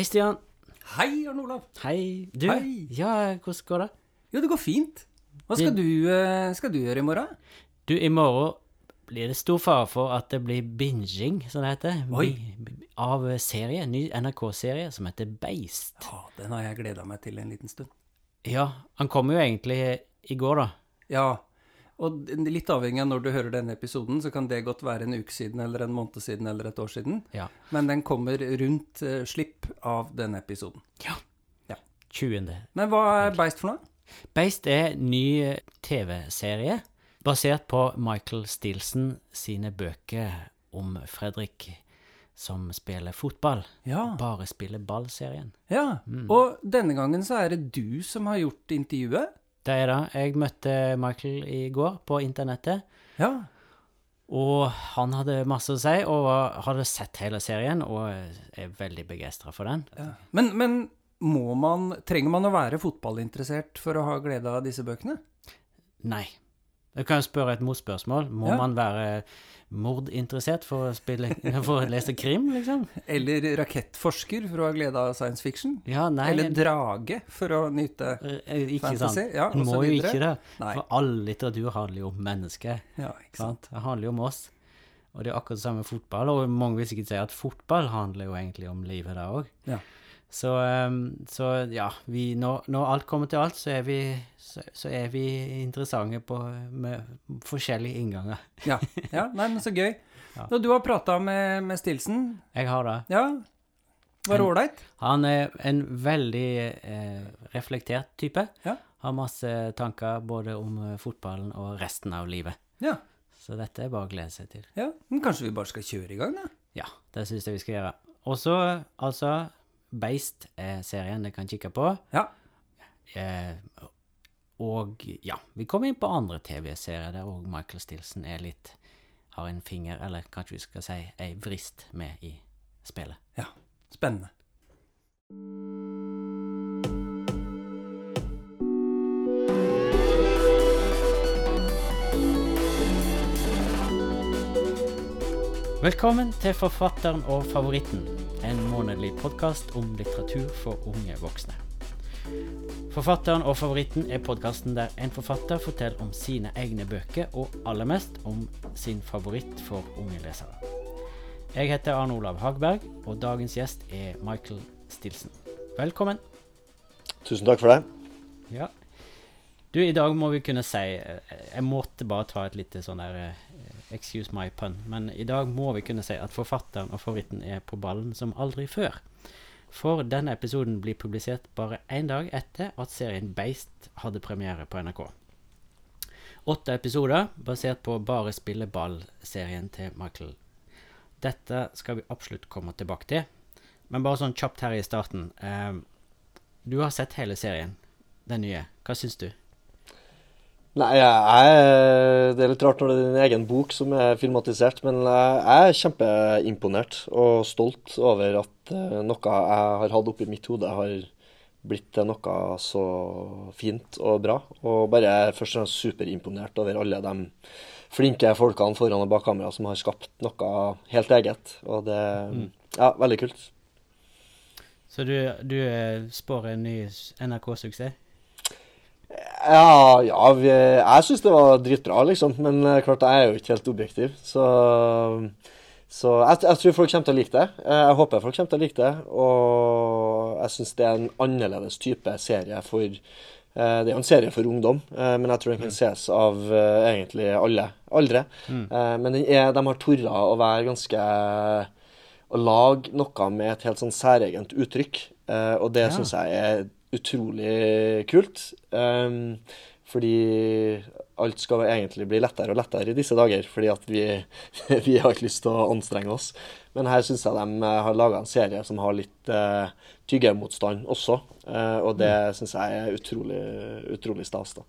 Hei, Stian. Hei, Arne Olav. Hei. Du, Hei. ja, hvordan går det? Jo, det går fint. Hva skal du, eh, skal du gjøre i morgen? Du, i morgen blir det stor fare for at det blir binging, som det heter, Oi. Bi- bi- av serie, ny NRK-serie som heter Beist. Ja, den har jeg gleda meg til en liten stund. Ja, han kom jo egentlig i går, da. Ja, og litt avhengig av når du hører denne episoden, så kan det godt være en uke siden, eller en måned siden, eller et år siden. Ja. Men den kommer rundt eh, slipp av denne episoden. Ja. Ja. 20. Men hva er Beist for noe? Beist er ny eh, TV-serie basert på Michael Stilson sine bøker om Fredrik som spiller fotball. Ja. Bare spiller ball-serien. ja. Og denne gangen så er det du som har gjort intervjuet. Det er det. Jeg møtte Michael i går på internettet. Ja. Og han hadde masse å si, og hadde sett hele serien, og er veldig begeistra for den. ja. Men, men må man, trenger man å være fotballinteressert for å ha glede av disse bøkene? Nei. Jeg kan jo spørre et motspørsmål. Må Ja. man være mordinteressert for å, spille, for å lese krim, liksom? Eller rakettforsker for å ha glede av science fiction? Ja, nei Eller drage for å nyte eh, Ikke fantasy, sant? ja, så må jo ikke det. Nei. For all litteratur handler jo om mennesker. Ja, ikke sant. Det handler jo om oss. Og det er akkurat det samme med fotball. Og mange vil sikkert si at fotball handler jo egentlig om livet, det òg. Ja. Så, ehm, så ja, vi, når, når alt kommer til alt, så er vi, så, så er vi interessante på, med forskjellige innganger. Ja. ja, nei, men så gøy. Ja. Du har prata med, med Stilson. Jeg har det. Ja, var det ålreit? Han er en veldig eh, reflektert type. Ja. Har masse tanker både om eh, fotballen og resten av livet. Ja. Så dette er bare å glede seg til. ja. Men kanskje vi bare skal kjøre i gang, da? Ja, det syns jeg vi skal gjøre. Og så, altså Beist er serien dere kan kikke på. Ja. Eh, og ja, vi kommer inn på andre TV-serier der òg Michael Stilson er litt Har en finger, eller kanskje vi skal si ei vrist, med i spillet. ja. Spennende. Velkommen til Forfatteren og favoritten, en månedlig podkast om litteratur for unge voksne. Forfatteren og favoritten er podkasten der en forfatter forteller om sine egne bøker, og aller mest om sin favoritt for unge lesere. Jeg heter Arne Olav Hagberg, og dagens gjest er Michael Stilson. Velkommen. Tusen takk for det. Ja. Du, i dag må vi kunne si eh, Jeg måtte bare ta et lite sånn der eh, Excuse my pun. Men i dag må vi kunne si at forfatteren og favoritten er på ballen som aldri før. For denne episoden blir publisert bare én dag etter at serien Beist hadde premiere på NRK. Åtte episoder basert på Bare spille ball-serien til Michael. Dette skal vi absolutt komme tilbake til. Men bare sånn kjapt her i starten. Eh, du har sett hele serien, den nye. Hva syns du? Nei, jeg er, det er litt rart når det er din egen bok som er filmatisert, men jeg er kjempeimponert og stolt over at eh, noe jeg har hatt oppi mitt hode, har blitt til noe så fint og bra. Og bare først og fremst superimponert over alle de flinke folkene foran og bak kamera som har skapt noe helt eget. Og det Ja, veldig kult. Så du, du eh, spår en ny NRK-suksess? Ja, ja vi, jeg syns det var dritbra, liksom. Men eh, klart, jeg er jo ikke helt objektiv. Så, så jeg, jeg tror folk kommer til å like det. Eh, Jeg håper folk kommer til å like det. Og jeg syns det er en annerledes type serie for eh, Det er jo en serie for ungdom, men jeg tror den kan ses av egentlig alle aldre. Eh, Men den er, de har torra å være ganske Å lage noe med et helt sånn særegent uttrykk. Og det Ja. syns jeg er utrolig kult. Um, fordi alt skal egentlig bli lettere og lettere i disse dager, fordi at vi, vi har ikke lyst til å anstrenge oss. Men her syns jeg de eh, har laga en serie som har litt uh, tyggemotstand også. Uh, og det syns jeg er utrolig, utrolig stas. da.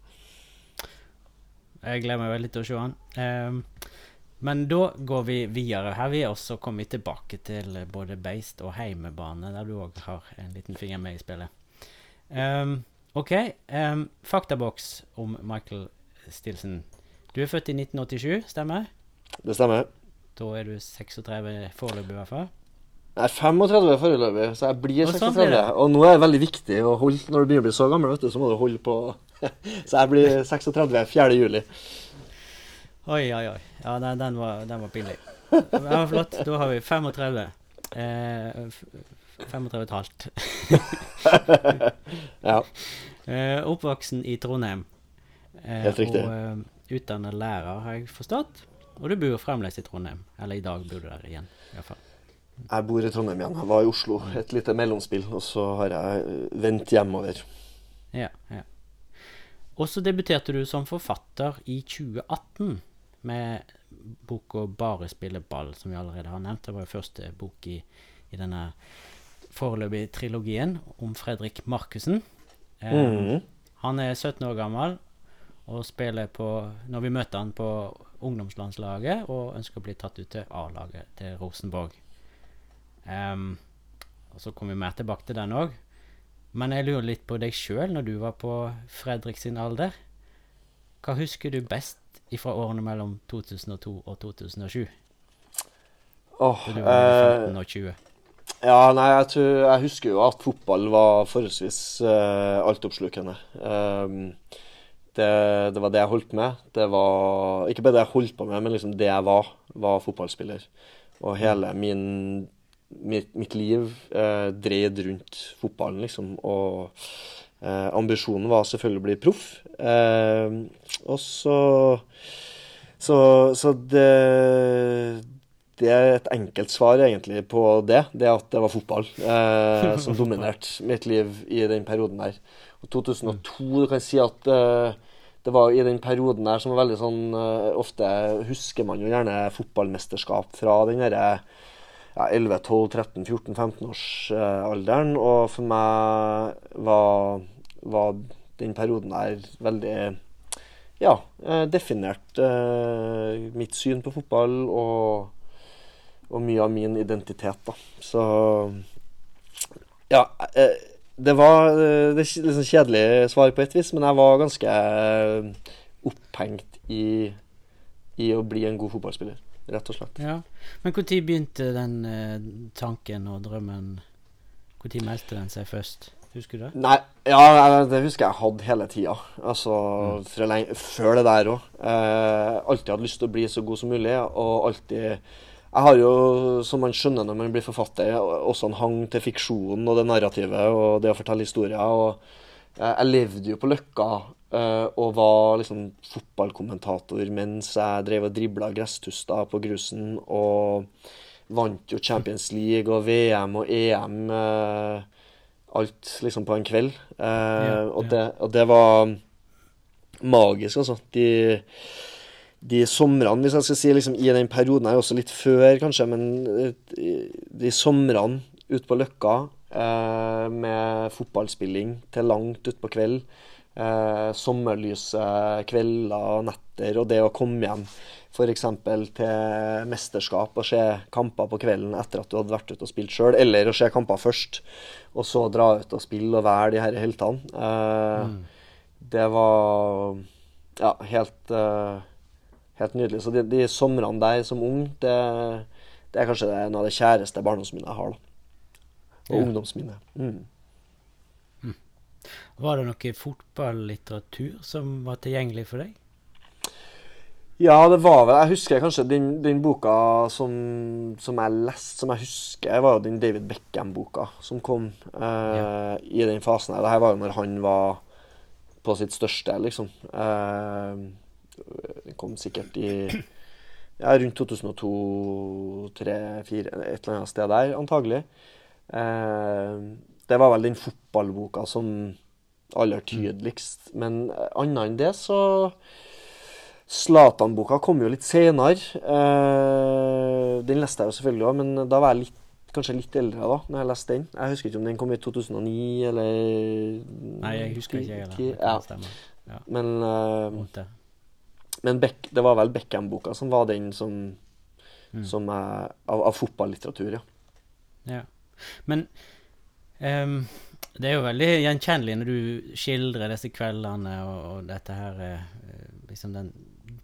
Jeg gleder meg veldig til å se den. Um, men da går vi videre her, vi, og så kommer vi tilbake til både Beist og Heimebane, der du òg har en liten finger med i spillet. Ehm, OK. Um, faktaboks om Michael Stilson. Du er født i 1987, stemmer? Det stemmer. Da er du 36 foreløpig, i hvert fall. Nei, 35 foreløpig, så jeg blir Og sånn 36. blir. Og nå er det veldig viktig å holde Når du begynner å bli så gammel, vet du, så må du holde på Så jeg blir 36 4. juli. Oi, oi, oi. Ja, den, den, var, den var pinlig. Ja, flott. Da har vi 35. Eh, f- 35 og halvt. Ja. Uh, oppvoksen i Trondheim. Uh, Helt riktig. Og uh, utdannet lærer, har jeg forstått. Og du bor fremdeles i Trondheim. Eller i dag bor du der igjen, iallfall. Jeg bor i Trondheim igjen. Jeg var i Oslo et lite mellomspill, og så har jeg vendt hjemover. Ja, ja. Og så debuterte du som forfatter i 2018 med boka 'Bare spille ball', som vi allerede har nevnt. Det var jo første bok i, i denne foreløpige trilogien om Fredrik Markussen. Mhm. Han er 17 år gammel og spiller på Når vi møter han på ungdomslandslaget og ønsker å bli tatt ut til A-laget til Rosenborg. Um, og så kommer vi mer tilbake til den òg. Men jeg lurer litt på deg sjøl når du var på Fredrik sin alder. Hva husker du best fra årene mellom 2002 og 2007? Åh, Da du var mellom eh, 15 og 20. Ja, nei, jeg, tror, jeg husker jo at fotball var forholdsvis uh, altoppslukende. Um, det, det var det jeg holdt med. Det var ikke bare det jeg holdt på med, men liksom det jeg var, var fotballspiller. Og hele min, mitt, mitt liv uh, dreid rundt fotballen, liksom. Og uh, ambisjonen var selvfølgelig å bli proff. Uh, og så Så, så det det er et enkelt svar egentlig på det. Det er at det var fotball eh, som dominerte mitt liv i den perioden der. Og 2002, du kan si at eh, det var i den perioden der som var veldig sånn eh, Ofte husker man jo gjerne fotballmesterskap fra den derre ja, 11-12-13-14-15-årsalderen. og for meg var, var den perioden der veldig ja, eh, definert eh, mitt syn på fotball og og mye av min identitet, da. Så Ja. eh, Det var eh, det liksom kjedelig svar på et vis, men jeg var ganske eh, opphengt i, i å bli en god fotballspiller, rett og slett. Ja. Men når begynte den tanken og drømmen Når meldte den seg først? Husker du det? Nei, ja, det husker jeg hadde hele tida. Altså mm. lenge, før det der òg. Eh, alltid hadde lyst til å bli så god som mulig, og alltid Jeg har jo, som man skjønner når man blir forfatter, også en hang til fiksjonen og det narrativet og det å fortelle historier. Og eh, jeg levde jo på Løkka eh, og var liksom fotballkommentator mens jeg drev og dribla gresstuster på grusen og vant jo Champions League og VM og EM. Eh, alt liksom på en kveld. Og, det, og det var magisk, altså. De, de somrene, hvis jeg skal si liksom i den perioden her, også litt før kanskje, men eh, de somrene ute på Løkka eh, med fotballspilling til langt utpå kveld, eh, sommerlyse kvelder og netter, og det å komme hjem f.eks. til mesterskap og se kamper på kvelden etter at du hadde vært ute og spilt sjøl, eller å se kamper først, og så dra ut og spille og være de her heltene. Eh, Mm. Det var ja, helt, eh, helt nydelig. Så de, de somrene der som ung, det, det er kanskje det, en av det kjæreste barndomsminnet jeg har. da. Og Ja. ungdomsminnet. Mm. Var det noe fotballitteratur som var tilgjengelig for deg? Ja, det var vel Jeg husker kanskje den, den boka som, som jeg leste, som jeg husker, var jo den David Beckham-boka som kom eh, i den fasen her. Det her var jo når han var på sitt største, liksom. Eh, den kom sikkert i ja, rundt 2002, 2003, 2004, et eller annet sted der, antagelig. Eh, det var vel den fotballboka som aller tydeligst. Men annet enn det, så Zlatan-boka kom jo litt senere. Eh, den leste jeg jo selvfølgelig òg, men da var jeg litt, kanskje litt eldre da når jeg leste den. Jeg husker ikke om den kom i 2009 eller Nei, jeg husker ikke, jeg heller. Ja. Men, eh. Men Beck, det var vel Beckham-boka som var den som, Mm. som er av, av fotballitteratur, ja. Ja. Men um, det er jo veldig gjenkjennelig når du skildrer disse kveldene og, og dette her eh, Liksom den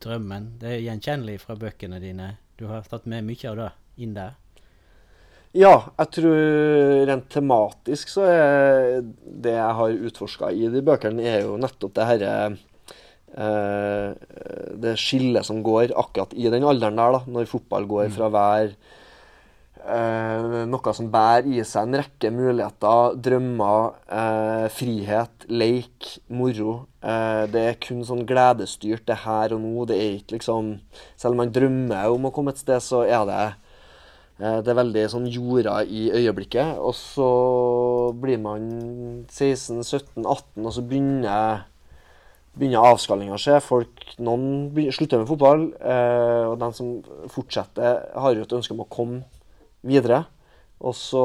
drømmen. Det er gjenkjennelig fra bøkene dine. Du har tatt med mye av det inn der. Ja, jeg tror rent tematisk så er det jeg har utforska i de bøkene, er jo nettopp det herre Det skillet som går akkurat i den alderen der, da, når fotball går fra å være eh, noe som bærer i seg en rekke muligheter, drømmer, eh, frihet, leik, moro. Eh, det er kun sånn gledesstyrt, det her og nå. Det er ikke liksom Selv om man drømmer om å komme et sted, så er det eh, det er veldig sånn jorda i øyeblikket. Og så blir man 16-17-18, og så begynner begynner avskallinga å skje. Folk, noen begynner, slutter med fotball, eh, og de som fortsetter, har jo et ønske om å komme videre. Og så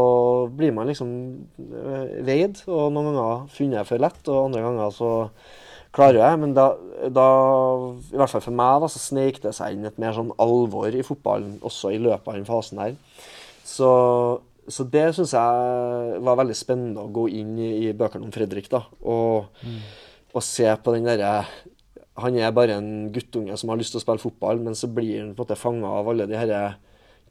blir man liksom eh, veid, og noen ganger funnet for lett, og andre ganger så klarer jeg. Men da, da i hvert fall for meg, da, så sneik det seg inn et mer sånn alvor i fotballen også i løpet av den fasen her. Så, så det syns jeg var veldig spennende å gå inn i, i bøkene om Fredrik, da. Og, og se på den derre Han er bare en guttunge som har lyst til å spille fotball, men så blir han på en måte fanga av alle de herre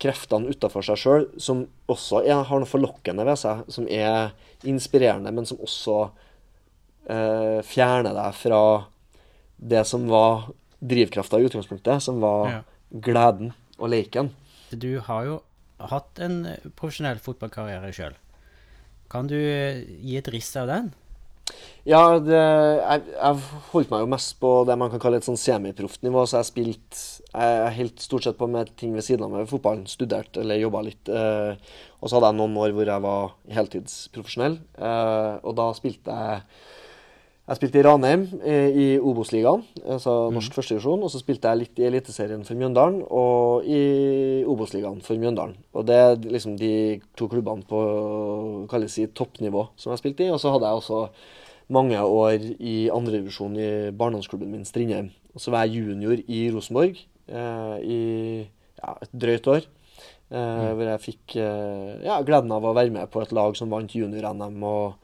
kreftene utafor seg sjøl, som også er, har noe forlokkende ved seg, som er inspirerende, men som også eh, fjerner deg fra det som var drivkrafta i utgangspunktet, som var Ja. gleden og leken. Du har jo hatt en eh, profesjonell fotballkarriere sjøl. Kan du eh, gi et riss av den? Ja, det, jeg, jeg holdt meg jo mest på det man kan kalle et sånn semiproft nivå, så jeg spilte Jeg helt stort sett på med ting ved siden av meg, fotballen. Studert eller jobba litt. Eh, og så hadde jeg noen år hvor jeg var heltidsprofesjonell, eh, og da spilte jeg Jeg spilte i Ranheim eh, i Obos-ligaen, altså norsk førstedivisjon. Og så spilte jeg litt i Eliteserien for Mjøndalen og i Obos-ligaen for Mjøndalen. Og det er liksom de to klubbene på kalles i toppnivå som jeg spilte i. Og så hadde jeg også mange år i andredivisjon i barndomsklubben min Strindheim. Og så var jeg junior i Rosenborg eh, i ja, et drøyt år. Eh, Hvor jeg fikk eh, ja, gleden av å være med på et lag som vant junior-NM og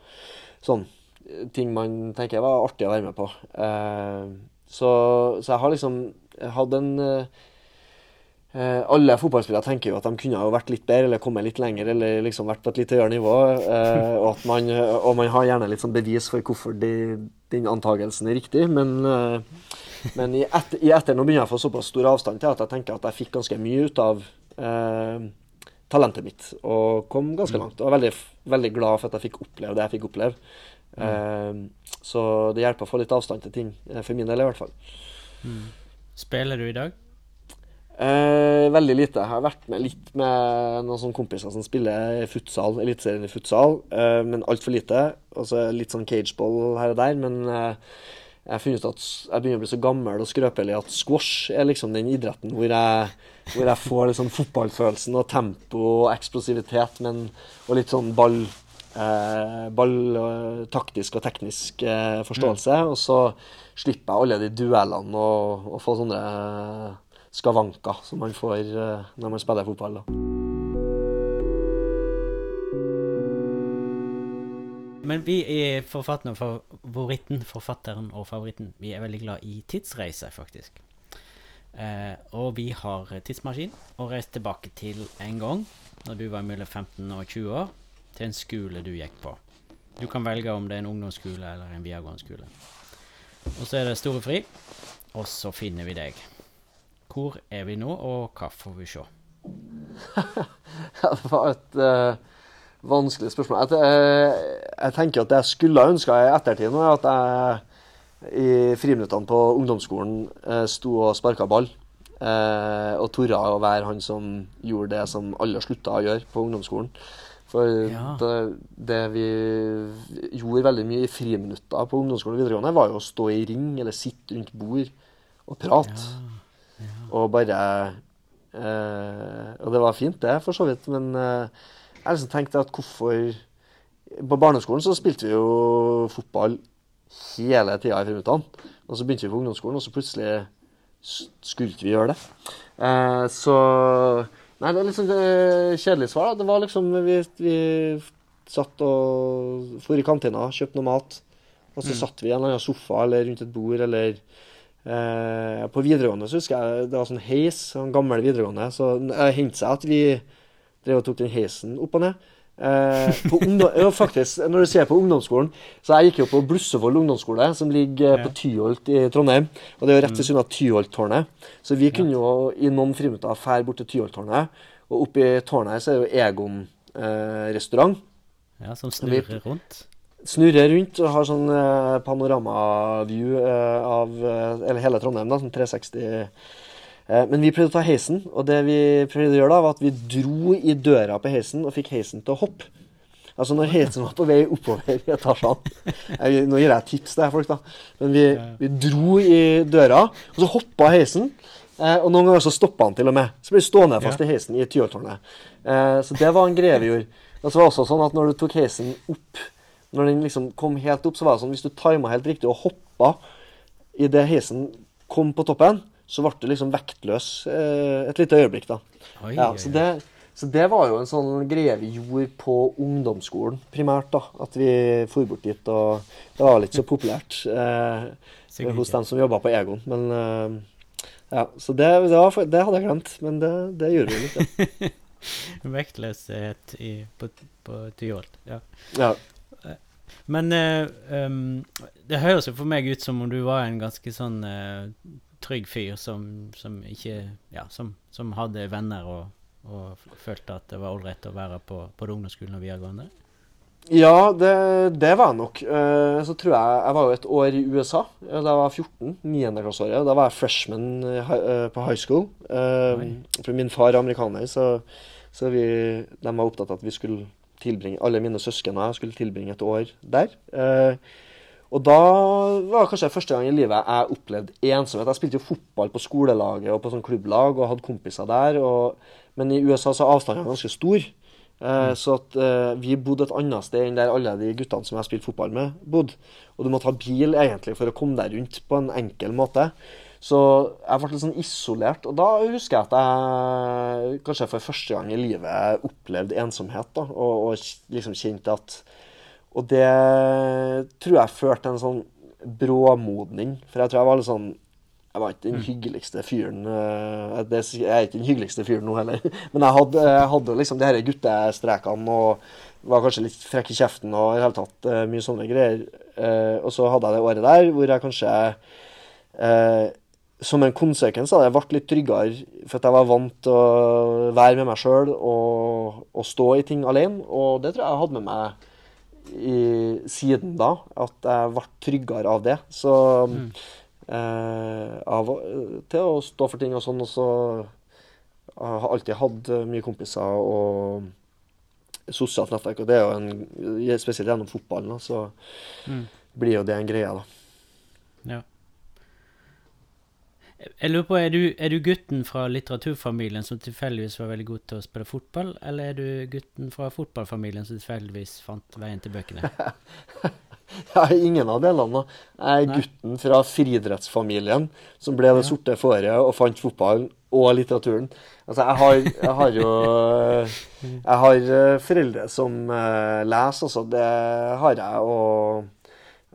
sånn. Ting man tenker var artig å være med på. Eh, så, så jeg har liksom hatt en eh, Eh, alle fotballspillere tenker jo at de kunne ha vært litt bedre eller kommet litt lenger eller liksom vært på et litt høyere nivå. Eh, og, at man, og man har gjerne litt sånn bevis for hvorfor de, den antagelsen er riktig. Men, eh, men i, etter, i etter nå begynner jeg å få såpass stor avstand til at jeg tenker at jeg fikk ganske mye ut av eh, talentet mitt. Og kom ganske langt. Og er veldig, veldig glad for at jeg fikk oppleve det jeg fikk oppleve. Eh, så det hjelper å få litt avstand til ting, eh, for min del i hvert fall. Spiller du i dag? Eh, veldig lite. Jeg har vært med litt med noen sånne kompiser som spiller futsal, eliteserien i futsal, eh, men altfor lite. Altså litt sånn cageball her og der. Men eh, jeg har funnet ut at jeg begynner å bli så gammel og skrøpelig at squash er liksom den idretten hvor jeg, hvor jeg får sånn fotballfølelsen og tempo og eksplosivitet, men, og litt sånn ball eh, ball og taktisk og teknisk eh, forståelse. Og så slipper jeg alle de duellene og, og få sånne eh, skavanker som man får eh, når man spiller fotball. da. Men vi i forfatteren og favoritten, forfatteren og favoritten. Vi er veldig glad i tidsreise, faktisk. Eh, og vi har tidsmaskin og reist tilbake til en gang, når du var mellom 15 og 20 år, til en skole du gikk på. Du kan velge om det er en ungdomsskole eller en videregående skole. Og så er det store fri, og så finner vi deg. Hvor er vi nå, og hva får vi se? Det var et uh, vanskelig spørsmål. Jeg, eh, jeg tenker at det jeg skulle ønska i ettertid, nå, er at jeg i friminuttene på ungdomsskolen uh, sto og sparka ball. Uh, og torde å være han som gjorde det som alle slutta å gjøre på ungdomsskolen. For Ja. det, det vi gjorde veldig mye i friminutter på ungdomsskolen og videregående, var jo å stå i ring eller sitte rundt bord og prate. Og bare eh, Og det var fint, det, for så vidt, men eh, jeg liksom tenkte at hvorfor På barneskolen så spilte vi jo fotball hele tida i friminuttene. Og så begynte vi på ungdomsskolen, og så plutselig skulle vi gjøre det. Eh, så Nei, det er liksom det kjedelig svar. da. Det var liksom Vi, vi satt og for i kantina, kjøpte noe mat. Og så satt vi i en eller annen sofa eller rundt et bord eller eh, På videregående så husker jeg det var sånn heis, sånn gammel videregående. Så det hendte seg at vi drev og tok den heisen opp og ned. Eh, ja, faktisk, når du ser på ungdomsskolen Så jeg gikk jo på Blussevoll ungdomsskole, som ligger eh, på Tyholt i Trondheim. Og det er jo rett ved siden av Tyholttårnet. Så vi kunne jo i noen friminutter fære bort til Tyholttårnet. Og oppe i tårnet her så er det jo Egon eh, restaurant. Ja, som snurrer rundt. Snurrer rundt og har sånn eh, panoramaview eh, av eh, eller hele Trondheim, da, sånn 360 Eh, Men vi prøvde å ta heisen, og det vi prøvde å gjøre da, var at vi dro i døra på heisen og fikk heisen til å hoppe. Altså når heisen var på vei oppover i etasjene. Jeg, nå gir jeg tips til folk, da. Men vi, vi dro i døra, og så hoppa heisen. Eh, og noen ganger så stoppa han til og med. Så ble vi stående fast i heisen i Tyholttårnet. Eh, så det var en greie vi gjorde. Og så var det også sånn at når du tok heisen opp, når den liksom kom helt opp, så var det sånn hvis du tima helt riktig og hoppa idet heisen kom på toppen, så ble du liksom vektløs eh, et lite øyeblikk, da. Oi, Ja, så det, så det var jo en sånn greie vi gjorde på ungdomsskolen, primært. da, At vi for bort dit. Og det var litt så populært eh, hos dem som jobba på Egon. Men eh, ja, så det, det, var, det hadde jeg glemt. Men det, det gjorde vi litt, ja. Vektløshet i, på, på Tyholt. Ja. ja. Men eh, um, det høres jo for meg ut som om du var en ganske sånn eh, trygg fyr som, som ikke Ja, som, som hadde venner og, og følte at det var ålreit å være på, på ungdomsskolen og videregående. Ja, det, det var jeg nok. Uh, så tror jeg Jeg var jo et år i USA da jeg var 14. Niendeklasseåret. Da var jeg freshman uh, på high school. Uh, for min far er amerikaner, så, så vi, de var opptatt av at vi skulle tilbringe Alle mine søsken og jeg skulle tilbringe et år der. Eh, og da var det kanskje første gang i livet jeg opplevde ensomhet. Jeg spilte jo fotball på skolelaget og på sånn klubblag og hadde kompiser der. Og, men i USA så er avstanden ganske stor. Mm. Så at uh, vi bodde et annet sted enn der alle de guttene som jeg spilte fotball med, bodde. Og du måtte ha bil egentlig for å komme deg rundt på en enkel måte. Så jeg ble litt sånn isolert. Og da husker jeg at jeg kanskje for første gang i livet opplevde ensomhet. da, Og, og liksom kjente at Og det tror jeg førte til en sånn bråmodning. For jeg tror jeg var litt sånn jeg var ikke den hyggeligste fyren. eh, jeg er ikke den hyggeligste fyren nå heller. Men jeg hadde, jeg hadde liksom de her guttestrekene og var kanskje litt frekk i kjeften og i hele tatt eh, mye sånne greier. Eh, og så hadde jeg det året der hvor jeg kanskje som en konsekvens av det ble litt tryggere, for at jeg var vant til å være med meg sjøl og, og stå i ting alene. Og det tror jeg jeg hadde med meg i, siden da, at jeg ble tryggere av det. Så eh, av, til å stå for ting og sånn, og så jeg har alltid hatt mye kompiser og sosialt nettverk, og det er jo en Spesielt gjennom fotballen, da, så Mm. blir jo det en greie, da. Ja. Jeg lurer på, er du, er du gutten fra litteraturfamilien som tilfeldigvis var veldig god til å spille fotball, eller er du gutten fra fotballfamilien som tilfeldigvis fant veien til bøkene? Jeg er ingen av delene. Jeg er Nei. gutten fra friidrettsfamilien som ble det sorte fåret og fant fotballen og litteraturen. Altså, jeg har, jeg har jo Jeg har eh, foreldre som eh, leser, altså. Det har jeg. Og,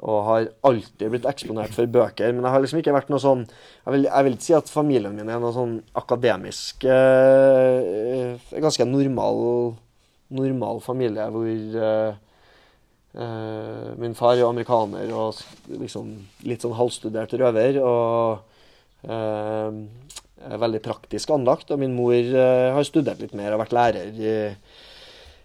og har alltid blitt eksponert for bøker. Men jeg har liksom ikke vært noe sånn Jeg vil, jeg vil ikke si at familien min er noe sånn akademisk eh, eh, Ganske normal, normal familie hvor eh, Eh, min far er amerikaner og liksom litt sånn halvstudert røver. Og eh, er veldig praktisk anlagt. Og min mor eh, har studert litt mer og vært lærer i,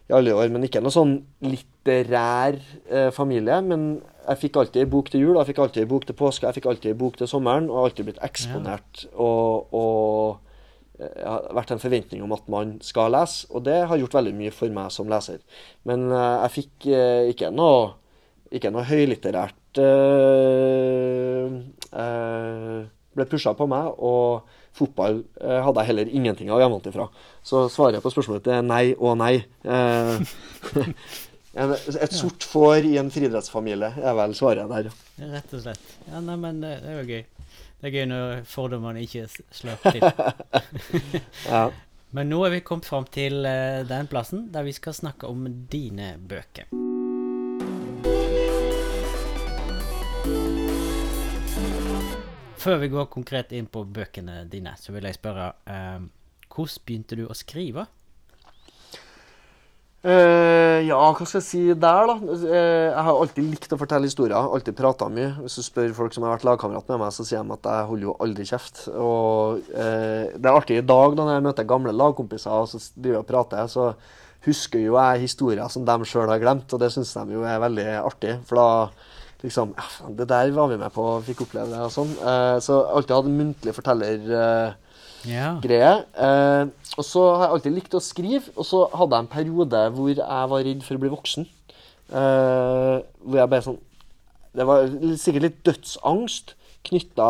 i alle år. Men ikke noe sånn litterær eh, familie. Men jeg fikk alltid ei bok til jul, jeg fikk alltid ei bok til påske, jeg fikk alltid ei bok til sommeren. Og har alltid blitt eksponert. Og, og eh, har vært en forventning om at man skal lese, og det har gjort veldig mye for meg som leser. Men eh, jeg fikk eh, ikke noe ikke noe høylitterært eh, eh, ble pusha på meg, og fotball eh, hadde jeg heller ingenting av hjemmefra. Så svaret på spørsmålet er nei og nei. Eh, et sort får i en friidrettsfamilie er vel svaret der. Rett og slett. Ja, nei, men det, det er jo gøy. Det er gøy når fordommene ikke slår til. Ja. Men nå er vi kommet fram til eh, den plassen der vi skal snakke om dine bøker. Før vi går konkret inn på bøkene dine, så vil jeg spørre eh, Hvordan begynte du å skrive? Eh, ja, hva skal jeg si der, da? Eh, jeg har alltid likt å fortelle historier. Alltid prata mye. Hvis du spør folk som har vært lagkamerat med meg, så sier de at jeg holder jo aldri kjeft. Og eh, det er artig i dag, da når jeg møter gamle lagkompiser og så driver og prater, så husker jo jeg historier som de sjøl har glemt, og det syns de jo er veldig artig. For da liksom ja, Det der var vi med på, fikk oppleve det og sånn. Eh, så alltid hatt muntlig forteller. Eh, Ja. greie. Eh, og så har jeg alltid likt å skrive, og så hadde jeg en periode hvor jeg var redd for å bli voksen. Eh, hvor jeg bare sånn Det var sikkert litt dødsangst knytta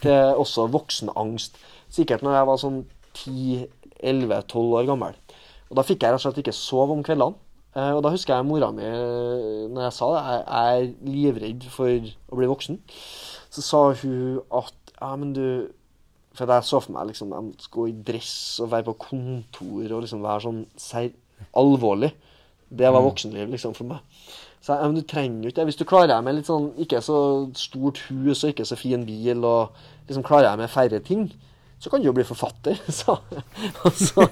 til også voksenangst. Sikkert når jeg var sånn 10-11-12 år gammel. Og da fikk jeg rett og slett ikke sove om kveldene. Eh, og da husker jeg mora mi, når jeg sa det, jeg jeg er livredd for å bli voksen. Så sa hun at ja, men du For jeg så for meg liksom jeg måtte gå i dress og være på kontor og liksom være sånn ser, alvorlig. Det var voksenliv liksom for meg. Så jeg, ja, men du trenger jo ikke det. Hvis du klarer deg med litt sånn ikke så stort hus og ikke så fin bil, og liksom klarer deg med færre ting, så kan du jo bli forfatter, sa altså,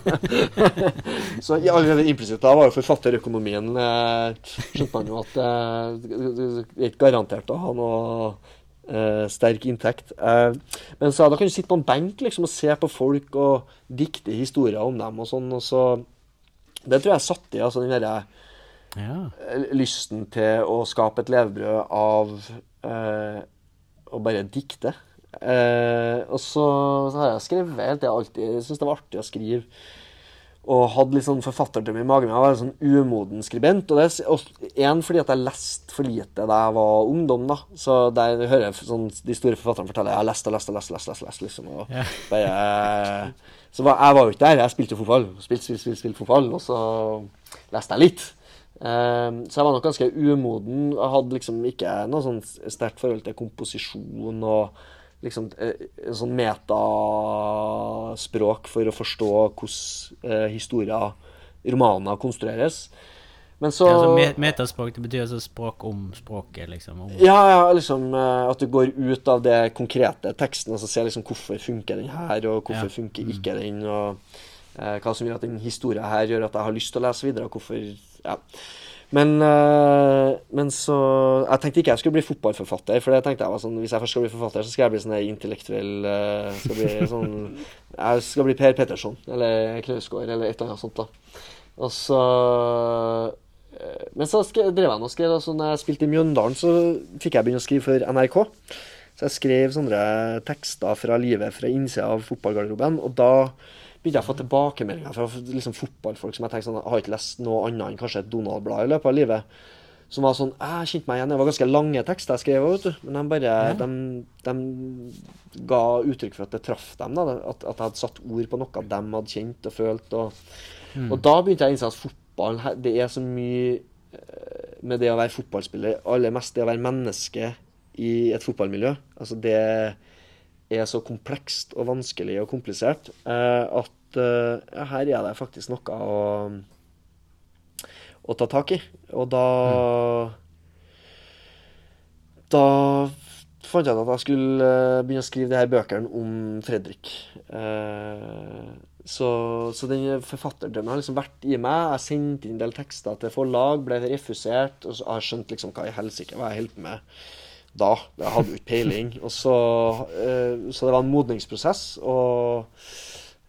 så, allerede implisitt da var jo forfatterøkonomien eh, Skjønte man jo at eh, det ikke garantert å ha noe eh, sterk inntekt. Eh, men så da kan du sitte på en benk liksom, og se på folk og dikte historier om dem og sånn. og så Det tror jeg satt i altså den derre ja. eh, lysten til å skape et levebrød av eh, å bare dikte. Eh, og så, så har jeg skrevet helt jeg alltid syntes det var artig å skrive. Og hadde litt sånn forfatterdrøm i magen. Jeg var en sånn umoden skribent. Og det er én fordi at jeg leste for lite da jeg var ungdom. da. Så der hører jeg sånn, de store forfatterne fortelle jeg har lest og lest og lest. lest, lest, lest, liksom, og bare, så var, jeg var jo ikke der. Jeg spilte fotball. Spilte, spilte, spilte, spilte fotball. Og så leste jeg litt. Ehm, så jeg var nok ganske umoden. Jeg hadde liksom ikke noe sånn sterkt forhold til komposisjon og liksom eh, sånn metaspråk for å forstå hvordan eh, historier, romaner, konstrueres. Men så Ja, altså, metaspråk det betyr altså språk om språket, liksom. Om, ja, ja, liksom eh, at du går ut av det konkrete teksten og så ser liksom hvorfor funker den her, og hvorfor Ja. funker ikke den, og eh, hva som gjør at den historien her gjør at jeg har lyst til å lese videre, og hvorfor Ja. Men, eh, men så Jeg tenkte ikke jeg skulle bli fotballforfatter, for jeg tenkte jeg var sånn hvis jeg først skal bli forfatter, så skal jeg bli sånn intellektuell eh, skal bli sånn Jeg skal bli Per Petterson eller Knausgård eller et eller annet sånt, da. Og så eh, Men så drev jeg og skrev, Altså, når jeg spilte i Mjøndalen, så fikk jeg begynne å skrive for NRK. Så jeg skrev sånne tekster fra livet fra innsida av fotballgarderoben. Og da begynte jeg å få tilbakemeldinger fra liksom fotballfolk som jeg tenkte sånn Jeg har ikke lest noe annet enn kanskje et Donald-blad i løpet av livet. Som var sånn Jeg kjente meg igjen. Det var ganske lange tekster jeg skrev, vet du. Men de bare de, de ga uttrykk for at det traff dem. da At, at jeg hadde satt ord på noe de hadde kjent og følt. Og, og da begynte jeg å innse at fotballen Det er så mye eh, med det å være fotballspiller, aller mest det å være menneske i et fotballmiljø. Altså det er så komplekst og vanskelig og komplisert eh, at eh, ja, her er det faktisk noe å, å ta tak i. Og da Da fant jeg ut at jeg skulle eh, begynne å skrive de her bøkene om Fredrik. Så, så den forfatterdrømmen har liksom vært i meg. Jeg sendte inn en del tekster til forlag, ble refusert. Og så har jeg skjønt liksom hva i helsike var jeg holder på med da. Jeg hadde jo ikke peiling. Og så, eh, så det var en modningsprosess. Og,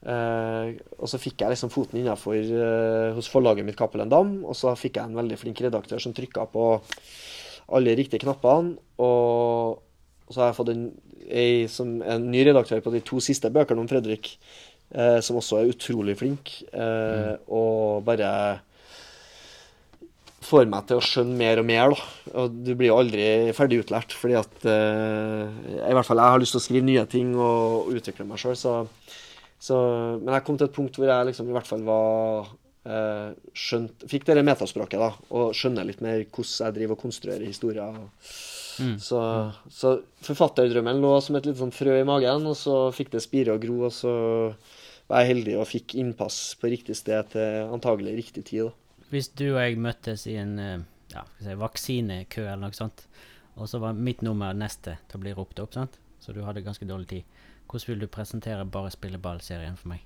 eh, og så fikk jeg liksom foten innafor eh, hos forlaget mitt Cappelen Dam. Og så fikk jeg en veldig flink redaktør som trykka på alle de riktige knappene. Og, og så har jeg fått en, som, en ny redaktør på de to siste bøkene om Fredrik, eh, som også er utrolig flink. mm. Og bare får meg til å skjønne mer og mer, da. Og du blir jo aldri ferdig utlært, fordi at eh, I hvert fall jeg har lyst til å skrive nye ting og utvikle meg sjøl, så, så Men jeg kom til et punkt hvor jeg liksom i hvert fall var eh, skjønt Fikk det metaspråket, da, og skjønner litt mer hvordan jeg driver og konstruerer historier. Mm. Så, så forfatterdrømmen lå som et litt sånn frø i magen, og så fikk det spire og gro, og så var jeg heldig og fikk innpass på riktig sted til antagelig riktig tid. da. Hvis du og jeg møttes i en eh, ja, si, vaksinekø eller noe sånt, og så var mitt nummer neste til å bli ropt opp, sant? så du hadde ganske dårlig tid, hvordan vil du presentere Bare spille ball-serien for meg?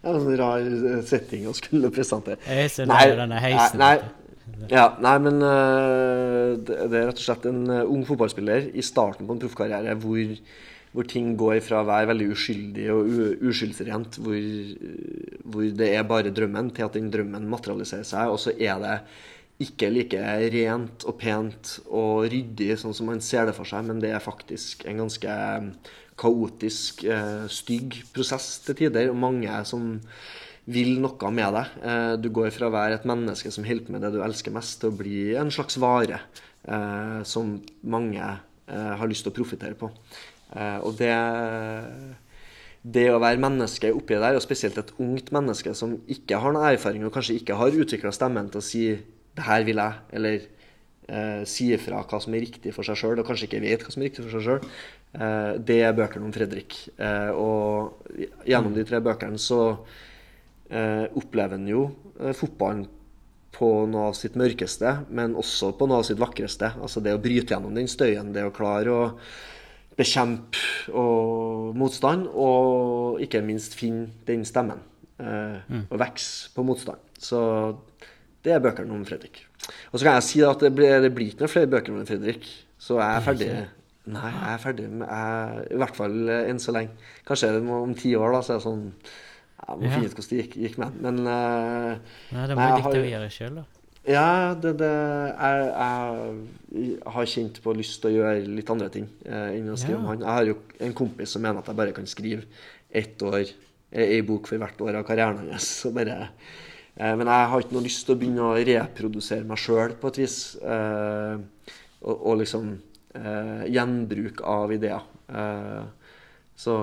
Det er en rar eh, setting å skulle presentere. Jeg ser Nei, denne heisen. nei, nei. Ja, nei, men uh, det, det er rett og slett en ung fotballspiller i starten på en proffkarriere hvor, hvor ting går fra å være veldig uskyldig og uskyldsrent, hvor, hvor det er bare drømmen, til at den drømmen materialiserer seg, og så er det ikke like rent og pent og ryddig sånn som man ser det for seg, men det er faktisk en ganske kaotisk, øh, stygg prosess til tider, og mange som vil noe med deg. Eh, Du går fra å være et menneske som på med det du elsker mest, til å bli en slags vare eh, som mange eh, har lyst til å profitere på. Eh, og det det å være menneske oppi der, og spesielt et ungt menneske som ikke har noe erfaring og kanskje ikke har utvikla stemmen til å si 'det her vil jeg', eller eh, si ifra hva som er riktig for seg sjøl, og kanskje ikke vet hva som er riktig for seg sjøl, eh, det er bøkene om Fredrik. Eh, og gjennom de tre bøkene så eh, opplever han jo eh, fotballen på noe av sitt mørkeste, men også på noe av sitt vakreste. Altså det å bryte gjennom den støyen, det å klare å bekjempe og motstand, og ikke minst finne den stemmen. Eh, Og vokse på motstand. Så det er bøkene om Fredrik. Og så kan jeg si at det blir, det blir ikke noen flere bøker om Fredrik. Så jeg er ferdig Nei, jeg er ferdig med jeg, I hvert fall eh, enn så lenge. Kanskje om, ti år, da, så er det sånn Jeg må finne ut hvordan det gikk, gikk med. Men uh, Nei, det må har- diktere sjøl, da. Ja, det, det jeg, jeg har kjent på lyst til å gjøre litt andre ting eh, enn å skrive Ja. om han. Jeg har jo en kompis som mener at jeg bare kan skrive ett år, eh, ei bok for hvert år av karrieren hans. Så bare, eh, men jeg har ikke noe lyst til å begynne å reprodusere meg sjøl på et vis. Eh, og, og liksom eh, gjenbruk av ideer. Eh, så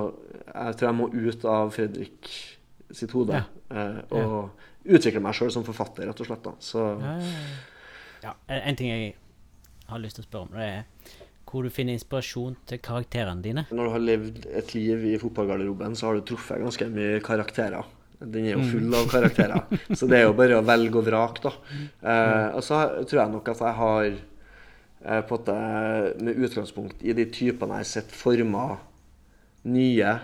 jeg tror jeg må ut av Fredrik sitt hode Ja. eh, og utvikle meg sjøl som forfatter, rett og slett. Ja, en en ting jeg har lyst til å spørre om, det er hvor du finner inspirasjon til karakterene dine. når du har levd et liv i fotballgarderoben, så har du truffet ganske mye karakterer. Den er jo full av karakterer. Så det er jo bare å velge og vrake, da. Eh, og så tror jeg nok at jeg har eh, på at jeg, med utgangspunkt i de typene jeg har sett forma nye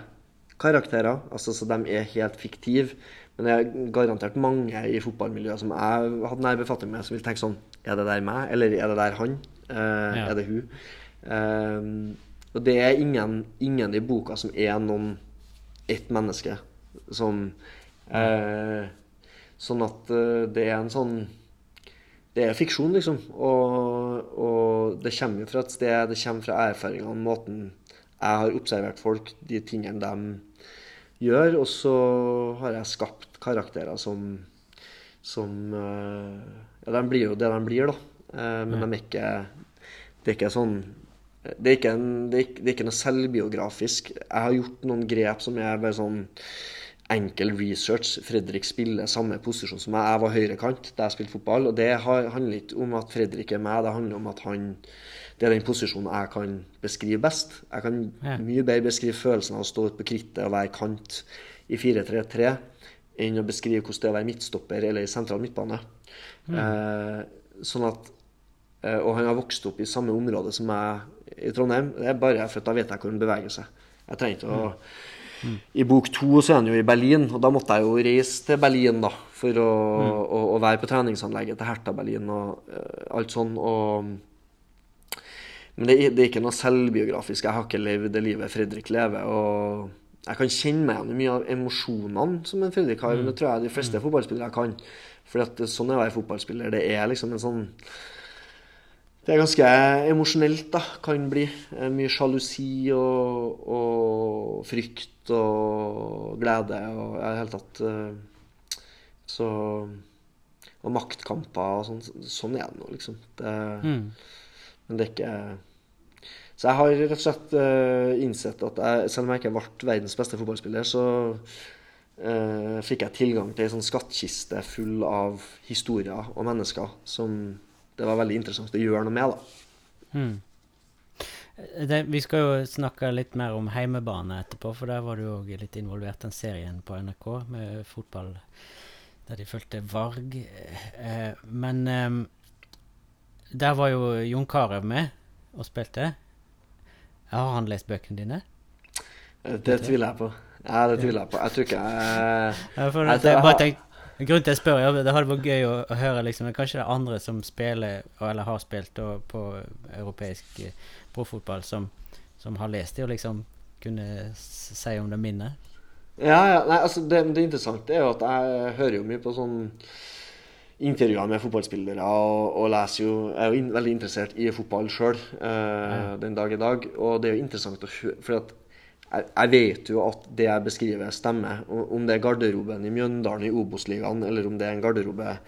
karakterer. Altså så de er helt fiktive. Men det er garantert mange i fotballmiljøet som jeg hadde nær befatning med, som vil tenke sånn Er det der meg, eller er det der han? Eh, Ja. Er det hun? Eh, og det er ingen, ingen i boka som er noen ett menneske som eh, Sånn at eh, det er en sånn Det er fiksjon, liksom. Og, og det kommer jo fra et sted, det kommer fra erfaringene, måten jeg har observert folk, de tingene de gjør. Og så har jeg skapt karakterer som som eh, Ja, de blir jo det de blir, da. Eh, men de er ikke Det er ikke sånn det er, ikke en, det, er ikke, det er ikke noe selvbiografisk. Jeg har gjort noen grep som er bare sånn enkel research. Fredrik spiller samme posisjon som meg. Jeg var høyrekant da jeg spilte fotball. Og det handler ikke om at Fredrik er meg, det handler om at han Det er den posisjonen jeg kan beskrive best. Jeg kan Ja. mye bedre beskrive følelsen av å stå ute på krittet og være kant i 4-3-3 enn å beskrive hvordan det er å være midtstopper eller i sentral midtbane. Eh, sånn at eh, Og han har vokst opp i samme område som meg i Trondheim. Det er bare for at da vet jeg hvor han beveger seg. Jeg trenger ikke å I bok to så er han jo i Berlin, og da måtte jeg jo reise til Berlin da, for å, å, å være på treningsanlegget til Hertha Berlin og uh, alt sånn. og men det, det er ikke noe selvbiografisk. Jeg har ikke levd det livet Fredrik lever. og Jeg kan kjenne meg igjen i mye av emosjonene som en Fredrik har, men det tror jeg de fleste fotballspillere kan. For sånn er å være fotballspiller. Det er liksom en sånn Det er ganske emosjonelt, da, kan bli. Eh, Mye sjalusi og, og frykt og glede og i det hele tatt eh, Så Og maktkamper og sånn. Sånn er det nå, liksom. Det, Mm. Men det er ikke Så jeg har rett og slett eh, innsett at jeg, selv om jeg ikke ble verdens beste fotballspiller, så eh, fikk jeg tilgang til ei sånn skattkiste full av historier og mennesker som det var veldig interessant å gjøre noe med. da. Mm. Det, vi skal jo snakke litt mer om heimebane etterpå, for der var du òg litt involvert i den serien på NRK med fotball der de fulgte Varg. Eh, men eh, der var jo Jon Carew med og spilte. Har han lest bøkene dine? Eh, Det tviler jeg på. Ja, det tviler jeg på. Jeg tror ikke jeg Ja, Jeg jeg jeg bare tenk, Grunnen til at jeg spør, ja, det hadde vært gøy å, å høre liksom, Kanskje det er andre som spiller, eller har spilt og, på europeisk eh, proffotball, som, som har lest det og liksom kunne si om det minnet. Ja, ja. Nei, altså, det, det interessante er jo at jeg hører jo mye på sånn intervjuer med fotballspillere, og, og leser jo Jeg er jo in, veldig interessert i fotball sjøl eh, den dag i dag. Og det er jo interessant å høre For jeg, jeg vet jo at det jeg beskriver, stemmer. Om det er garderoben i Mjøndalen i Obos-ligaen, eller om det er en garderobe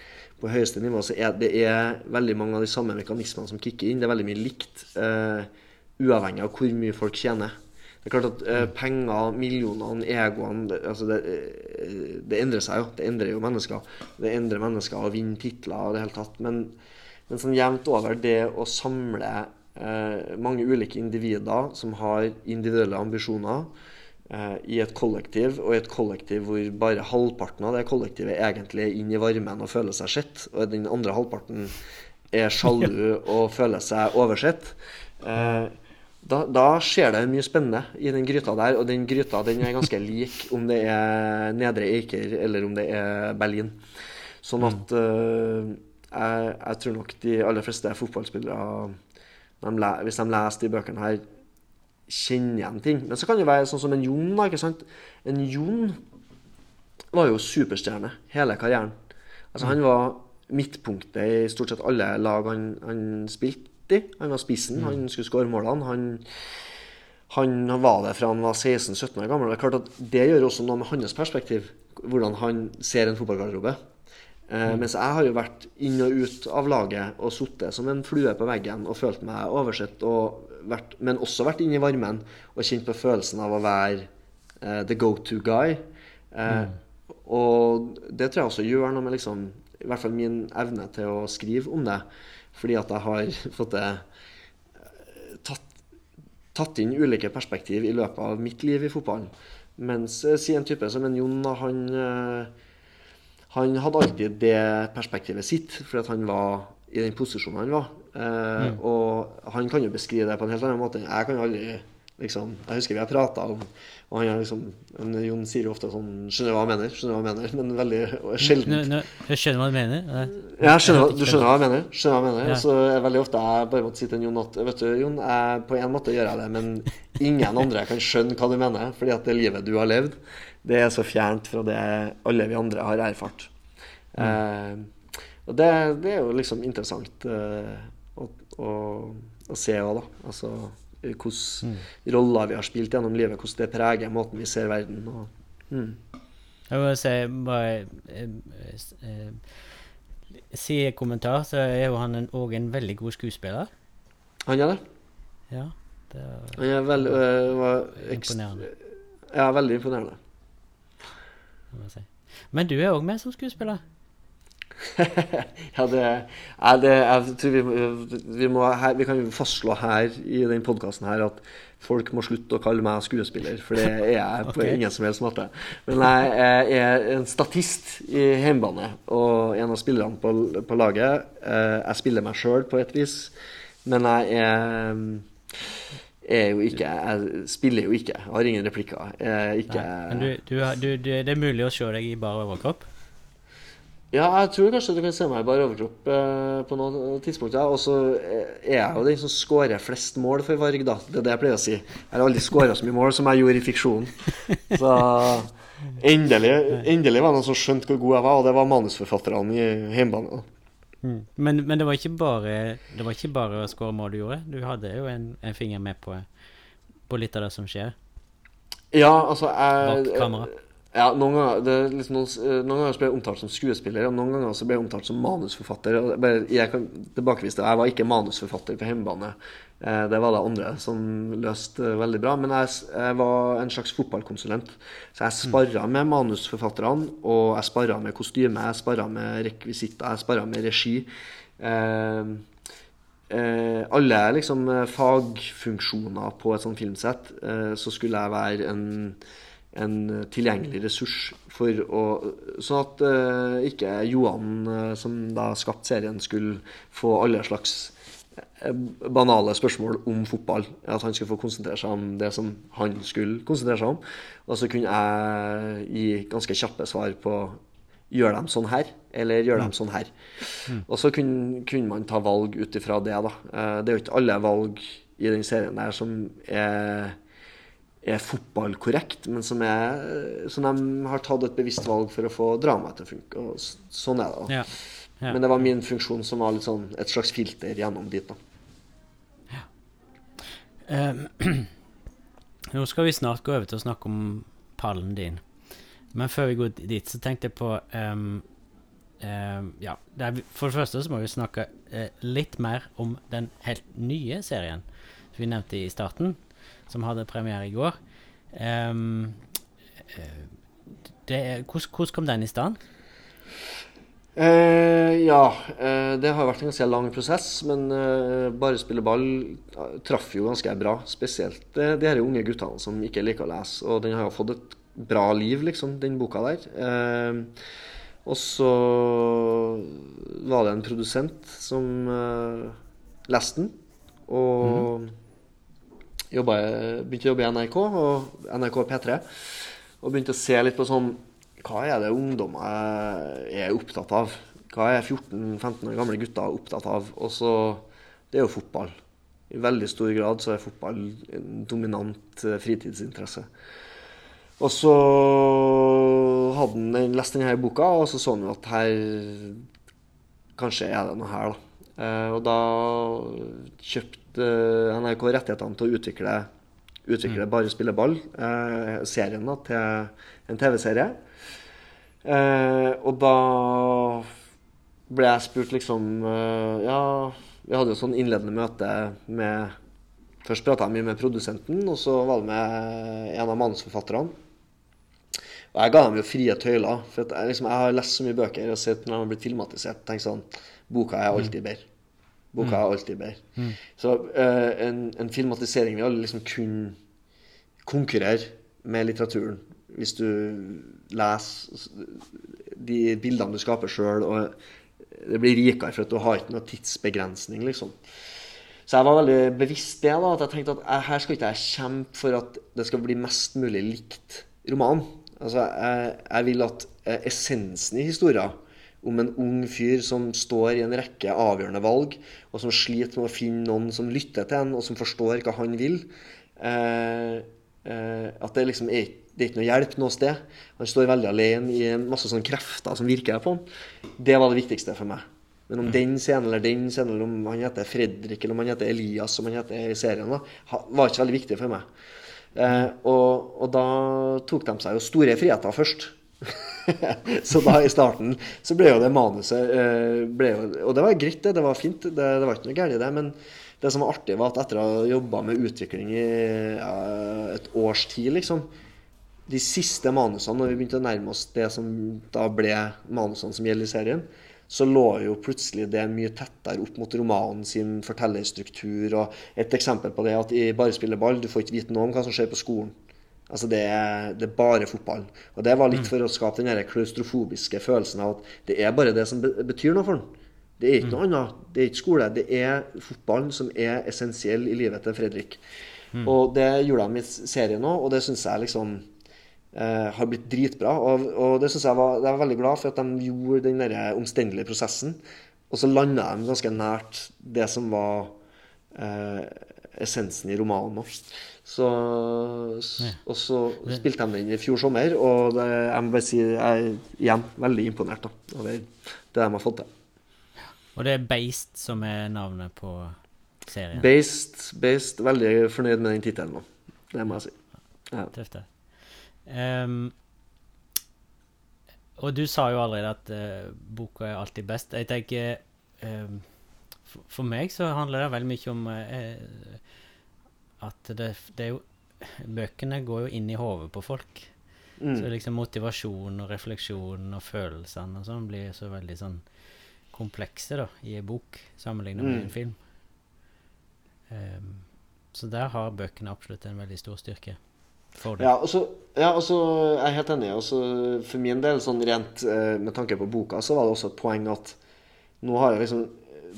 på høyeste nivå, så er det er veldig mange av de samme mekanismene som kicker inn. Det er veldig mye likt, eh, uavhengig av hvor mye folk tjener. Det er klart at eh, penger, millionene, egoene altså det, eh, det endrer seg jo. Det endrer jo mennesker. Det endrer mennesker å vinne titler og det hele tatt. Men, men sånn jevnt over, det å samle eh, mange ulike individer som har individuelle ambisjoner eh, i et kollektiv, og i et kollektiv hvor bare halvparten av det kollektivet egentlig er inn i varmen og føler seg sett, og den andre halvparten er sjalu og føler seg oversett. Eh, da, da skjer det mye spennende i den gryta der, og den gryta den er ganske lik om det er Nedre Eiker eller om det er Berlin. Sånn at uh, jeg, jeg tror nok de aller fleste fotballspillere, de hvis de leser de bøkene her, kjenner igjen ting. Men så kan det være sånn som en Jon. da, ikke sant? En Jon var jo superstjerne hele karrieren. Altså Han var midtpunktet i stort sett alle lag han, han spilte i. Han var spissen, han skulle skåre målene. Han, han var det fra han var 16-17 år gammel. Det er klart at det gjør også noe med hans perspektiv, hvordan han ser en fotballgarderobe. Eh, Mens jeg har jo vært inn og ut av laget og sittet som en flue på veggen og følt meg oversett, og vært, men også vært inne i varmen og kjent på følelsen av å være eh, the go to guy. Eh, Og det tror jeg også gjør noe med liksom, i hvert fall min evne til å skrive om det. Fordi at jeg har fått det eh, tatt, tatt inn ulike perspektiv i løpet av mitt liv i fotballen. Mens eh, si en type som en Jon, han, eh, han hadde alltid det perspektivet sitt, fordi at han var i den posisjonen han var. Eh, Og han kan jo beskrive det på en helt annen måte. Jeg kan aldri liksom Jeg husker vi har prata om Og han er liksom en, Jon sier jo ofte sånn 'Skjønner du hva jeg mener?' Skjønner du hva jeg mener? Men veldig sjelden. Nå, skjønner hva du mener. eh. Ja, skjønner, du skjønner hva jeg mener. Skjønner hva jeg mener. Ja. Så er veldig ofte jeg bare måtte si til Jon at Vet du, Jon, jeg, på en måte gjør jeg det, men ingen andre kan skjønne hva du mener. Fordi at det livet du har levd, det er så fjernt fra det alle vi andre har erfart. Eh, og det, det er jo liksom interessant eh, å, å, å se òg, da. Altså hvilke roller vi har spilt gjennom livet, hvordan det preger måten vi ser verden. Og, mm. Jeg må si bare eh, eh, Si en kommentar, så er jo han òg en, veldig god skuespiller. Han er det. Ja, det var, Han er veldig, øh, var imponerende. Ja, veldig imponerende. si. Men du er òg med som skuespiller. ja, det, er det Jeg tror vi, vi må her, Vi kan fastslå her i den podkasten her at folk må slutte å kalle meg skuespiller, for det er jeg på okay. ingen som helst måte. Men jeg, er en statist i hjemmebane og en av spillerne på, på laget. Eh, Jeg spiller meg sjøl på et vis, men jeg er er jo ikke Jeg spiller jo ikke. Jeg har ingen replikker. Jeg er ikke Men du, du, du, du, det er mulig å se deg i bare overkropp? Ja, jeg tror kanskje du kan se meg i bar overkropp eh, på noen tidspunkt. Ja. Og så er jeg jo den som skårer flest mål for Varg, da. Det er det jeg pleier å si. Jeg har aldri skåra så mye mål som jeg gjorde i fiksjonen. Så endelig, endelig var det noen som skjønte hvor god jeg var, og det var manusforfatterne i hjemmebane. Mm. Men, men det var ikke bare Det var ikke bare å skåre mål du gjorde. Du hadde jo en, en finger med på, på litt av det som skjer Ja, altså jeg, bak kamera. Ja, noen ganger, det er liksom noen, eh, noen ganger så ble jeg omtalt som skuespiller, og noen ganger så ble jeg omtalt som manusforfatter. Og bare, jeg kan tilbakevise det. Jeg var ikke manusforfatter på hjemmebane. Eh, det var det andre som løste veldig bra. Men jeg, jeg var en slags fotballkonsulent. Så jeg sparra med manusforfatterne, og jeg sparra med kostyme, jeg sparra med rekvisitter, jeg sparra med regi. Eh, eh, alle liksom fagfunksjoner på et sånt filmsett, eh, så skulle jeg være en en tilgjengelig ressurs for å Sånn at uh, ikke Johan, uh, som da skapte serien, skulle få alle slags eh, banale spørsmål om fotball. At han skulle få konsentrere seg om det som han skulle konsentrere seg om. Og så kunne jeg gi ganske kjappe svar på Gjør de sånn her, eller gjør de sånn her? Og så kunne, kunne man ta valg ut ifra det, da. Eh, Det er jo ikke alle valg i den serien der som er, er fotballkorrekt, men som, er, som de har tatt et bevisst valg for å få dramaet til å funke. Og sånn er det. Ja. ja. Men det var min funksjon som var litt sånn et slags filter gjennom dit. da. Ehm, nå skal vi snart gå over til å snakke om pallen din. Men før vi går dit, så tenkte jeg på um, ehm, Ja, det er, for det første så må vi snakke uh, litt mer om den helt nye serien som vi nevnte i starten, som hadde premiere i går. Eh, det hvordan, hvordan kom den i stand? Eh, ja, eh, det har vært en ganske lang prosess, men eh, bare spille ball eh, traff jo ganske bra. Spesielt eh, de her unge guttene som ikke liker å lese. Og den har jo fått et bra liv, liksom, den boka der. Og så var det en produsent som leste den, og jobba, begynte å jobbe i NRK, og NRK P3. Og begynte å se litt på sånn Hva er det ungdommer er opptatt av? Hva er 14-15 år gamle gutter opptatt av? Og så Det er jo fotball. I veldig stor grad så er fotball en dominant eh, fritidsinteresse. Og så hadde han lest denne boka, og så så han jo at her Kanskje er det noe her, da. Eh, og da kjøpte NRK rettighetene til å utvikle, utvikle Bare spille ball, eh, serien, da, til en TV-serie. Eh, og da ble jeg spurt liksom eh, Ja, vi hadde jo sånn innledende møte med Først prata jeg mye med produsenten, og så var det med en av manusforfatterne. Og jeg ga dem jo frie tøyler. For jeg, liksom, jeg har lest så mye bøker og sett når de har blitt filmatisert. Tenk sånn, Boka er alltid bedre. Boka er alltid bedre. Så uh, en, en filmatisering vil liksom kunne konkurrere med litteraturen. Hvis du leser de bildene du skaper sjøl, og det blir rikere for at du har ikke noe tidsbegrensning, liksom. Så jeg var veldig bevisst det, da, at jeg tenkte at her skal ikke jeg kjempe for at det skal bli mest mulig likt romanen. Altså, jeg, jeg vil at eh, essensen i historien om en ung fyr som står i en rekke avgjørende valg, og som sliter med å finne noen som lytter til en, og som forstår hva han vil eh, eh, At det liksom er, det er ikke noe hjelp noe sted. Han står veldig alene i en masse sånne krefter som virker på han. Det var det viktigste for meg. Men om den scenen eller den scenen, eller om han heter Fredrik eller om han heter Elias, som han heter i serien, da, var ikke veldig viktig for meg. Eh, og, og da tok de seg jo store friheter først. så da i starten så ble jo det manuset eh, ble jo, Og det var greit, det. Det var fint. Det, det var ikke noe galt i det. Men det som var artig, var at etter å ha jobba med utvikling i ja, et års tid, liksom De siste manusene, når vi begynte å nærme oss det som da ble manusene som gjelder i serien, så lå jo plutselig det mye tettere opp mot romanen sin fortellerstruktur. Og et eksempel på det er at i Bare spille ball, du får ikke vite noe om hva som skjer på skolen. Altså det er, det er bare fotball. Og det var litt for å skape den klaustrofobiske følelsen av at det er bare det som betyr noe for den. Det er ikke noe annet. Det er ikke skole. Det er fotballen som er essensiell i livet til Fredrik. Og det gjorde de i serien òg, og det syns jeg liksom eh, har blitt dritbra. Og, og det synes jeg var, jeg var veldig glad for at de gjorde den der omstendelige prosessen. Og så landa de ganske nært det som var eh, essensen i romanen òg. Så, ja. Og så spilte de den i fjor sommer, og det, jeg må bare si jeg er igjen veldig imponert da, over det de har fått til. Og det er Beist som er navnet på serien. Beist. Beist veldig fornøyd med den tittelen nå. Det må jeg si. Ja. Tøft, det. Um, og du sa jo allerede at uh, boka er alltid best. Jeg tenker um, for, for meg så handler det veldig mye om eh, at det, det er jo Bøkene går jo inn i hodet på folk. Mm. Så liksom motivasjon og refleksjon og følelsene og sånn blir så veldig sånn komplekse da, i en bok sammenlignet med Mm. en film. Um, så der har bøkene absolutt en veldig stor styrke for. Ja, og så ja, er jeg helt enig. Også, for min del, sånn rent eh, med tanke på boka, så var det også et poeng at nå har jeg liksom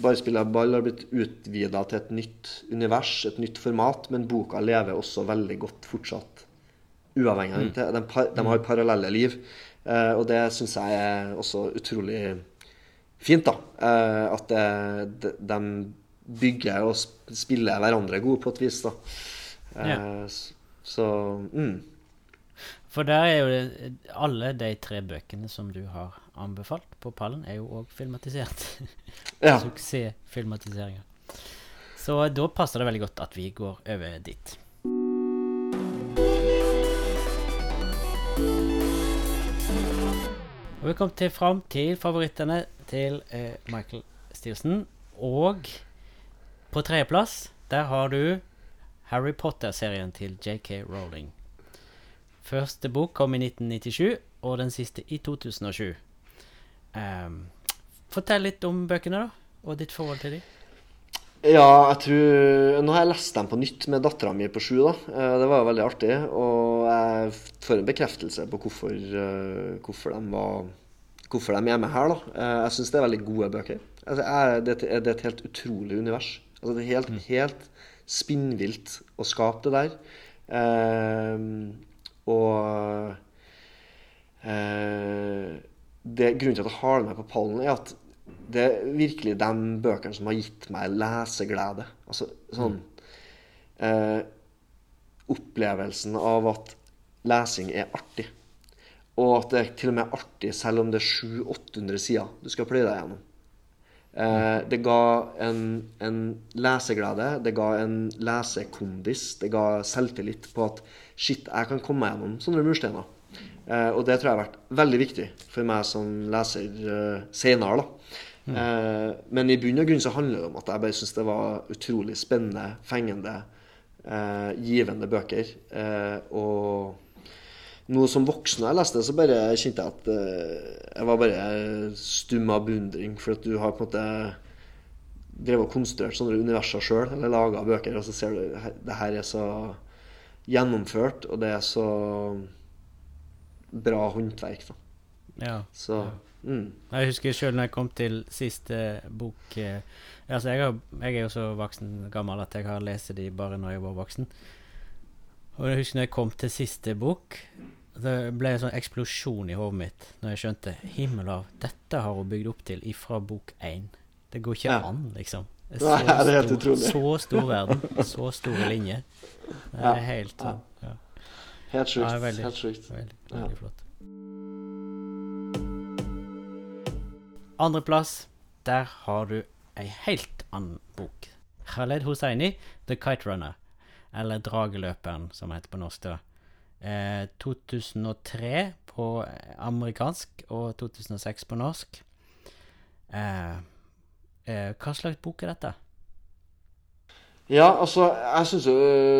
Bare spiller ball har blitt utvida til et nytt univers, et nytt format, men boka lever også veldig godt fortsatt. Uavhengig av det. De, par, de har parallelle liv. Eh, og det syns jeg er også utrolig fint, da. Eh, at det, de, de bygger og spiller hverandre gode på et vis, da. Eh, Ja. Så mm. For der er jo det, alle de tre bøkene som du har anbefalt på pallen, er jo òg filmatisert. Ja. Suksessfilmatiseringer. Så da passer det veldig godt at vi går over dit. Og vi kom til fram til favorittene til eh, Michael Stilson. Og på tredjeplass, der har du Harry Potter-serien til JK Rowling. Første bok kom i 1997, og den siste i 2007. Um, fortell litt om bøkene, da, og ditt forhold til dem. Ja, jeg tror Nå har jeg lest dem på nytt med dattera mi på sju. da. Eh, Det var jo veldig artig. Og jeg får en bekreftelse på hvorfor, eh, hvorfor, de, var, hvorfor de er med her. da. Eh, Jeg syns det er veldig gode bøker. Altså, jeg, det, det er et helt utrolig univers. Altså, det er helt, helt spinnvilt å skape det der. Eh, og eh, det, Grunnen til at jeg har det med på pallen, er at det er virkelig de bøkene som har gitt meg leseglede. Altså sånn eh, Opplevelsen av at lesing er artig. Og at det er til og med artig selv om det er 700-800 sider du skal pløye deg gjennom. Eh, det ga en, en leseglede, det ga en lesekondis, det ga selvtillit på at shit, jeg kan komme meg gjennom sånne mursteiner. Eh, og det tror jeg har vært veldig viktig for meg som leser eh, senere. da. Eh, men i bunn og grunn så handler det om at jeg bare syns det var utrolig spennende, fengende, eh, givende bøker. Eh, og nå som voksen jeg leste så bare kjente jeg at eh, jeg var bare stum av beundring. For at du har på en måte drevet og konstruert sånne universer sjøl, eller laga bøker, og så ser du det her er så gjennomført, og det er så bra håndverk, da. Ja. Så mm. Jeg husker sjøl når jeg kom til siste bok eh, Altså, jeg, har, jeg er jo så voksen gammel at jeg har lest de bare når jeg var voksen. Og jeg husker når jeg kom til siste bok, det ble en sånn eksplosjon i hodet mitt når jeg skjønte Himmel av, dette har hun bygd opp til ifra bok én. Det går ikke Ja. an, liksom. Det Nei, det er helt stor, utrolig. så stor verden, så store linjer. Det Ja. er helt sånn. Ja. Helt sjukt. Ja, veldig. helt sjukt. Veldig, Ja. veldig flott. Andreplass, der har du ei helt annen bok. Khaled Hosseini, 'The Kite Runner', eller 'Drageløperen', som heter på norsk. da. Eh, 2003 på amerikansk og 2006 på norsk. Eh, eh, hva slags bok er dette? Ja, altså, jeg syns jo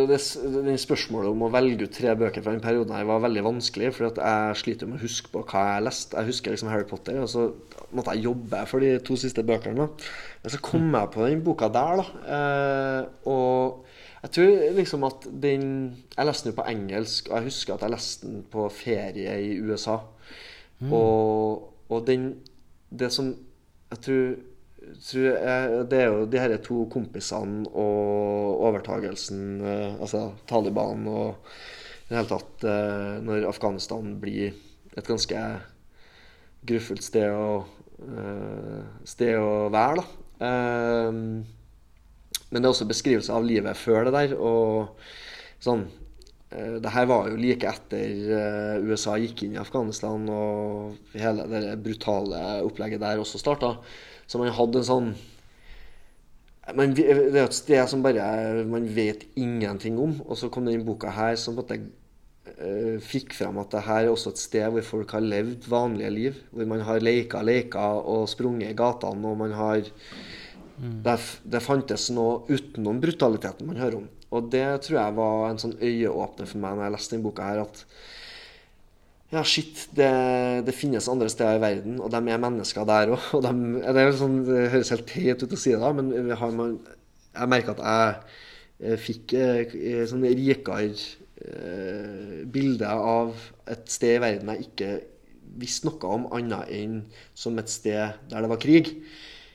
det, det spørsmålet om å velge ut tre bøker fra den perioden her var veldig vanskelig, for jeg sliter jo med å huske på hva jeg har lest. Jeg husker liksom Harry Potter, og så måtte jeg jobbe for de to siste bøkene. Men så kom jeg på den boka der, da. Eh, og jeg tror liksom at den Jeg leste den jo på engelsk, og jeg husker at jeg leste den på ferie i USA. Og, og den Det som jeg tror, tror jeg, Det er jo de her to kompisene og overtagelsen, eh, altså Taliban og i det hele tatt eh, Når Afghanistan blir et ganske gruffelt sted å, eh, sted å være, da. Eh, men det er også beskrivelse av livet før det der. Og sånn eh, Det her var jo like etter eh, USA gikk inn i Afghanistan og hele det brutale opplegget der også starta. Så man hadde en sånn man, Det er et sted som bare man vet ingenting om. Og så kom den boka her som på en måte eh, fikk fram at det her er også et sted hvor folk har levd vanlige liv. Hvor man har leika leker og sprunget i gatene, og man har det, det fantes noe utenom brutaliteten man hører om. Og det tror jeg var en sånn øyeåpner for meg når jeg leste denne boka her, at ja, shit, det, det finnes andre steder i verden, og de er mennesker der òg. Og de, det, sånn, det høres helt teit ut å si det, da, men man, jeg merker at jeg eh, fikk eh, sånn rikere eh, bilde av et sted i verden jeg ikke visste noe om, annet enn som et sted der det var krig.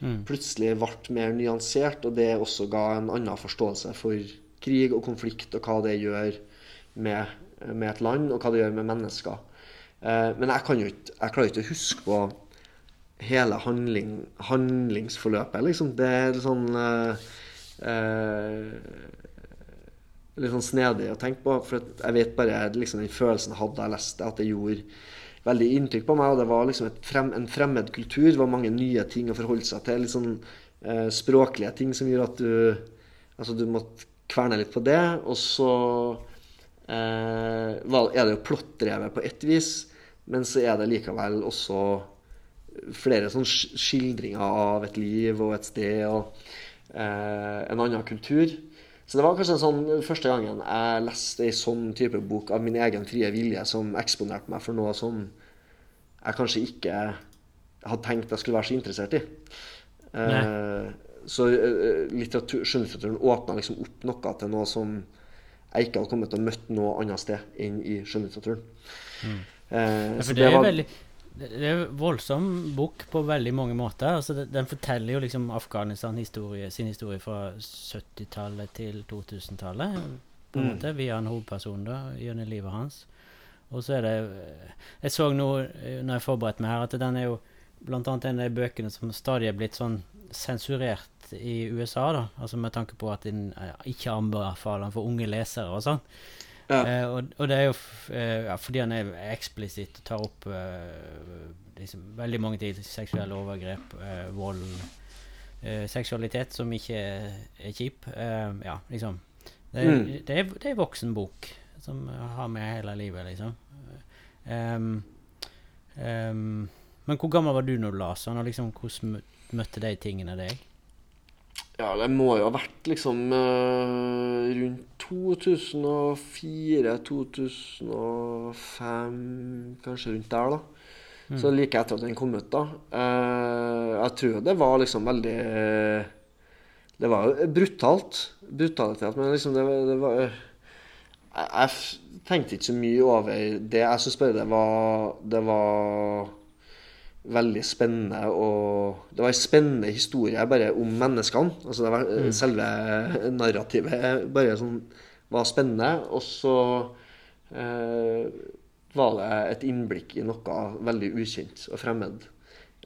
Mm. plutselig ble mer nyansert, og det også ga en annen forståelse for krig og konflikt, og hva det gjør med, med et land, og hva det gjør med mennesker. Eh, men jeg, kan jo ikke, jeg klarer ikke å huske på hele handling, handlingsforløpet, liksom. Det er litt sånn eh, eh, Litt sånn snedig å tenke på. For jeg vet bare liksom, den følelsen jeg hadde da jeg leste, at det gjorde veldig inntrykk på meg. Og det var liksom frem, en fremmed kultur. Det var mange nye ting å forholde seg til. Litt sånn eh, språklige ting som gjør at du Altså, du måtte kverne litt på det. Og så eh, var, er det jo plottdrevet på ett vis, men så er det likevel også flere sånn skildringer av et liv og et sted og eh, en annen kultur. Så det var kanskje en sånn første gangen jeg leste ei sånn type bok av min egen frie vilje som eksponerte meg for noe som jeg kanskje ikke hadde tenkt jeg skulle være så interessert i. Uh, så eh, litteratur, skjønnlitteraturen åpna liksom opp noe til noe som jeg ikke hadde kommet til å møte noe annet sted enn i skjønnlitteraturen. Eh, Ja, for det, det er var- veldig det det er en voldsom bok på veldig mange måter. Altså, det, den forteller jo liksom Afghanistan historie, sin historie fra 70-tallet til 2000-tallet. På en Mm. måte, Via en hovedperson da, gjennom livet hans. Og så er det Jeg så nå når jeg forberedte meg her, at den er jo blant annet en av de bøkene som stadig er blitt sånn sensurert i USA. da, altså Med tanke på at den eh, ikke anbefaler den for unge lesere og sånn. Ja. Uh, og, og det er jo eh, ja, fordi han er eksplisitt og tar opp uh, liksom, veldig mange ting. Seksuelle overgrep, vold, seksualitet som ikke er, er kjip. Ja, liksom. Det, Mm. det, er, det er voksen bok som har med hele livet, liksom. Um, um, men hvor gammel var du når du leste den, og liksom, hvordan møtte de tingene deg? Ja, det må jo ha vært liksom eh, rundt 2004-2005, kanskje rundt der, da. Så like etter at den kom ut, da. Eh, jeg tror det var liksom veldig Det var jo brutalt. Brutalitet, men liksom det, var- det var jeg, jeg tenkte ikke så mye over det. Jeg syns bare det var Det var veldig spennende og Det var en spennende historie bare om menneskene. Altså det var, Selve narrativet bare sånn var spennende. Og så eh, var det et innblikk i noe veldig ukjent og fremmed.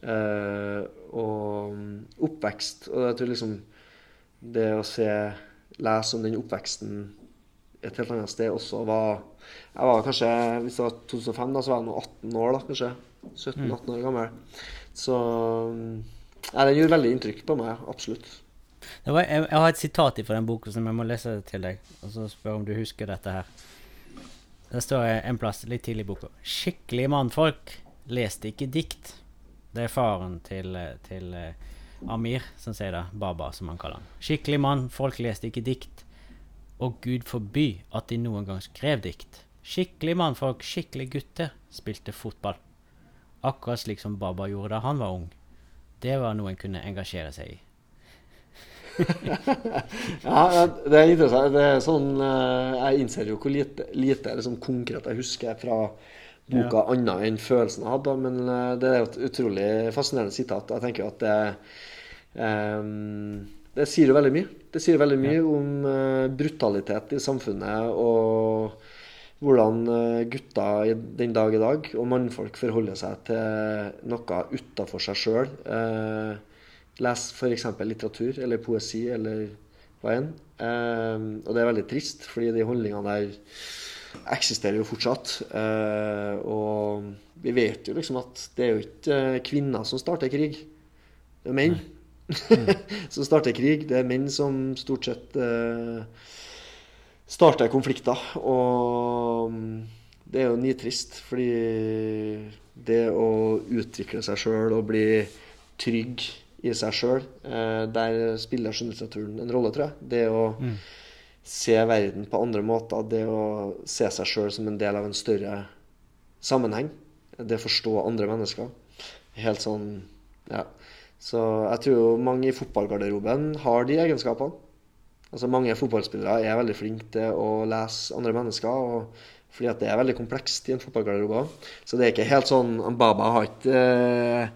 Eh, og oppvekst. Og jeg tror liksom det å se lese om den oppveksten et helt annet sted også var Jeg var kanskje, hvis det var 2005, da, så var jeg nå 18 år, da, kanskje. 17-18 år gammel. Så ja, den gjorde veldig inntrykk på meg, absolutt. Det var, jeg, jeg har et sitat fra den boka som jeg må lese til deg, og så spør om du husker dette her. Det står en plass litt tidlig i boka. Skikkelige mannfolk leste ikke dikt. Det er faren til, til eh, Amir som sier det. Baba, som han kaller han. Skikkelig mannfolk leste ikke dikt. Og Gud forby at de noen gang skrev dikt. Skikkelig mannfolk, skikkelige gutter, spilte fotball. Akkurat slik som Baba gjorde da han var ung. Det var noe en kunne engasjere seg i. Ja, det er interessant. Det er sånn, eh, jeg innser jo hvor lite, lite liksom, konkret jeg husker fra boka, annet enn følelsen jeg hadde. Men eh, det er jo et utrolig fascinerende sitat. Jeg tenker at det um, Det sier jo veldig mye. Det sier veldig mye om eh, brutalitet i samfunnet og hvordan gutta gutter den dag i dag, og mannfolk, forholder seg til noe utafor seg sjøl. Eh, Les f.eks. litteratur eller poesi eller hva enn. Eh, og det er veldig trist, fordi de holdningene der eksisterer jo fortsatt. Eh, og vi vet jo liksom at det er jo ikke eh, kvinner som starter krig. Det er menn som starter krig. Det er menn som stort sett eh, starter konflikter. Og mm, det er jo nitrist, fordi det å utvikle seg sjøl og bli trygg i seg sjøl, eh, der spiller skjønnlitteraturen en rolle, tror jeg. Det å se verden på andre måter, det å se seg sjøl som en del av en større sammenheng. Det å forstå andre mennesker. Helt sånn Ja. Så jeg tror jo mange i fotballgarderoben har de egenskapene. Altså Mange fotballspillere er veldig flinke til å lese andre mennesker. fordi at det er veldig komplekst i en fotballgarderobe. Så det er ikke helt sånn Baba har ikke eh,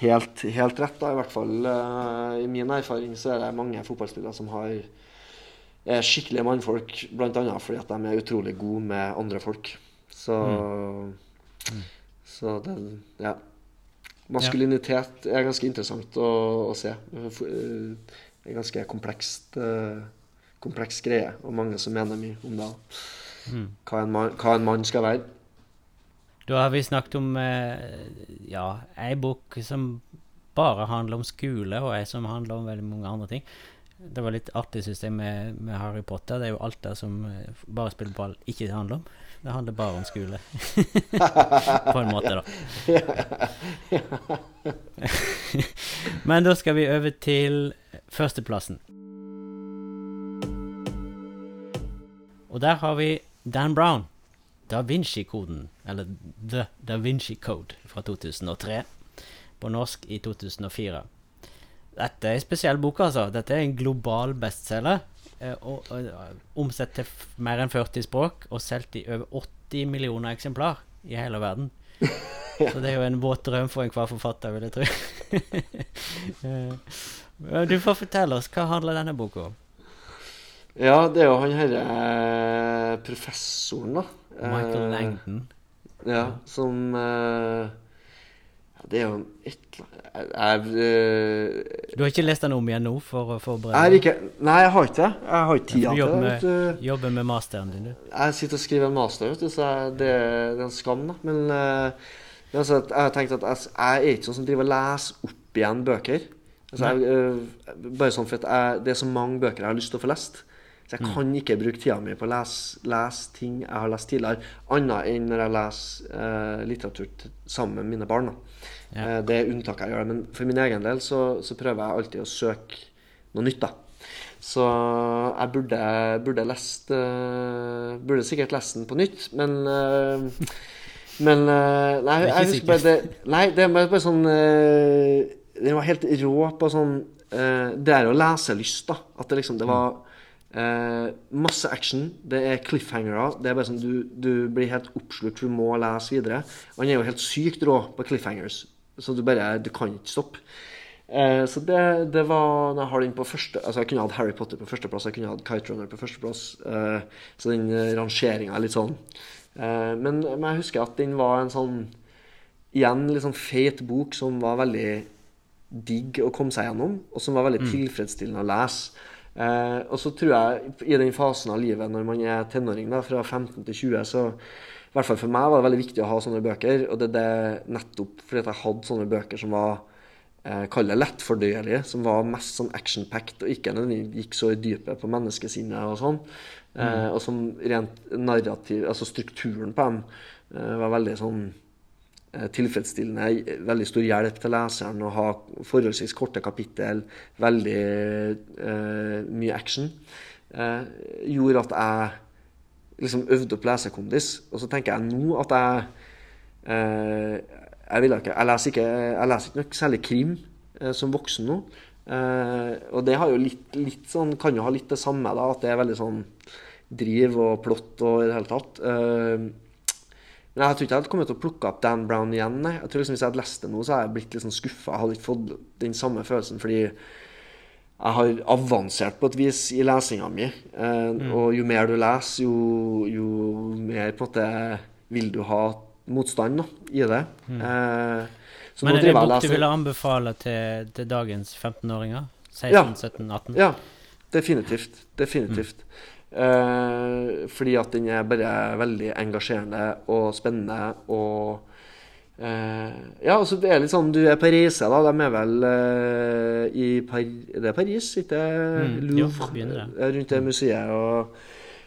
helt, helt rett, da. I hvert fall uh, i min erfaring så er det mange fotballspillere som har er skikkelige mannfolk, bl.a. fordi at de er utrolig gode med andre folk. Så, mm. Mm. så det Ja. Maskulinitet er ganske interessant å, å se. Er ganske komplekst, uh, kompleks greie, og mange som mener mye om det. Mm. Hva, en man, hva en mann skal være. Da har vi snakket om eh, ja, ei bok som bare handler om skole, og ei som handler om veldig mange andre ting. Det var litt artig, syns jeg, med, med, Harry Potter. Det er jo alt det som eh, bare spiller ball ikke handler om. Det handler bare om skole. På en måte, da. Men da skal vi over til førsteplassen. Og der har vi Dan Brown. Da Vinci-koden, eller The Da Vinci Code fra 2003. På norsk i 2004. Dette er en spesiell bok, altså. Dette er en global bestselger. Eh, og, og, omsett til mer enn 40 språk, og solgt i over 80 millioner eksemplar i hele verden. Så det er jo en våt drøm for enhver forfatter, vil jeg tro. Eh, du får fortelle oss, hva handler denne boka om? Ja, det er jo han herre eh, professoren, da. Michael eh, Ja, som uh, Det er jo et jeg, uh, Du har ikke lest den om igjen nå for å forberede deg? Nei, jeg har ikke det. Jeg har ikke tida til det. Du jobber med masteren din, du. Jeg sitter og skriver en master, vet du, så det, det er en skam, da. Men, uh, altså, jeg har tenkt at jeg, jeg er ikke sånn som driver og leser opp igjen bøker. Altså, jeg, bare sånn for at jeg, Det er så mange bøker jeg har lyst til å få lest. Så jeg mm. kan ikke bruke tida mi på å lese, lese, ting jeg har lest tidligere, annet enn når jeg leser eh, litteratur sammen med mine barn. Ja. Eh, det er unntaket jeg gjør. Men for min egen del så, så, prøver jeg alltid å søke noe nytt. da. Så jeg burde, burde lest uh, Burde sikkert lest den på nytt, men uh, Men Nei, jeg husker bare det Nei, det er bare sånn Den var helt rå på sånn Det er jo leselyst, da. At det liksom Det var Eh, masse action. Det er cliffhangere. Det er bare sånn du, du blir helt oppslukt, du må lese videre. Han er jo helt sykt rå på cliffhangers, så du bare Du kan ikke stoppe. Eh, så det, det, var jeg har den på første Altså Jeg kunne hatt Harry Potter på førsteplass, jeg kunne hatt Kite Runner på førsteplass. Eh, så den eh, rangeringa er litt sånn. Eh, men, men, jeg husker at den var en sånn Igjen litt sånn feit bok som var veldig digg å komme seg gjennom, og som var veldig mm. tilfredsstillende å lese. Eh, og så tror jeg i den fasen av livet når man er tenåring, da, fra 15 til 20, så i hvert fall for meg var det veldig viktig å ha sånne bøker. Og det er det nettopp fordi at jeg hadde sånne bøker som var eh, Kall det lettfordøyelige, som var mest sånn action-packed og ikke gikk så i dypet på menneskesinnet og sånn. Eh, mm. og som rent narrativ Altså strukturen på dem eh, var veldig sånn Eh, tilfredsstillende, veldig stor hjelp til leseren å ha forholdsvis korte kapittel, veldig eh, mye action, eh, gjorde at jeg liksom øvd opp lesekondis. Og så tenker jeg nå at jeg eh, jeg, ikke, jeg, leser ikke, jeg leser ikke nok særlig krim eh, som voksen nå. Eh, og det jo litt, litt sånn, kan jo ha litt det samme, da, at det er veldig sånn driv og plott og i det hele tatt. Uh, men jeg tror ikke jeg hadde kommet til å plukke opp Dan Brown igjen. Jeg tror liksom Hvis jeg hadde lest det nå, så hadde jeg blitt litt sånn skuffa. Jeg hadde ikke fått den samme følelsen fordi jeg har avansert på et vis i lesinga mi. Eh, mm. Og jo mer du leser, jo, jo, mer på det vil du ha motstand da, i det. Mm. Eh, Men er det bok du ville anbefale til, til dagens 15-åringer? 16, ja. 17, 18? Ja, definitivt. Definitivt. Mm. Eh, fordi at den er bare veldig engasjerende og spennende og Ja, altså det er litt sånn Du er på reise, da. De er vel uh, i Par Det er Paris, ikke mm, Louvre? Jo, rundt det museet. og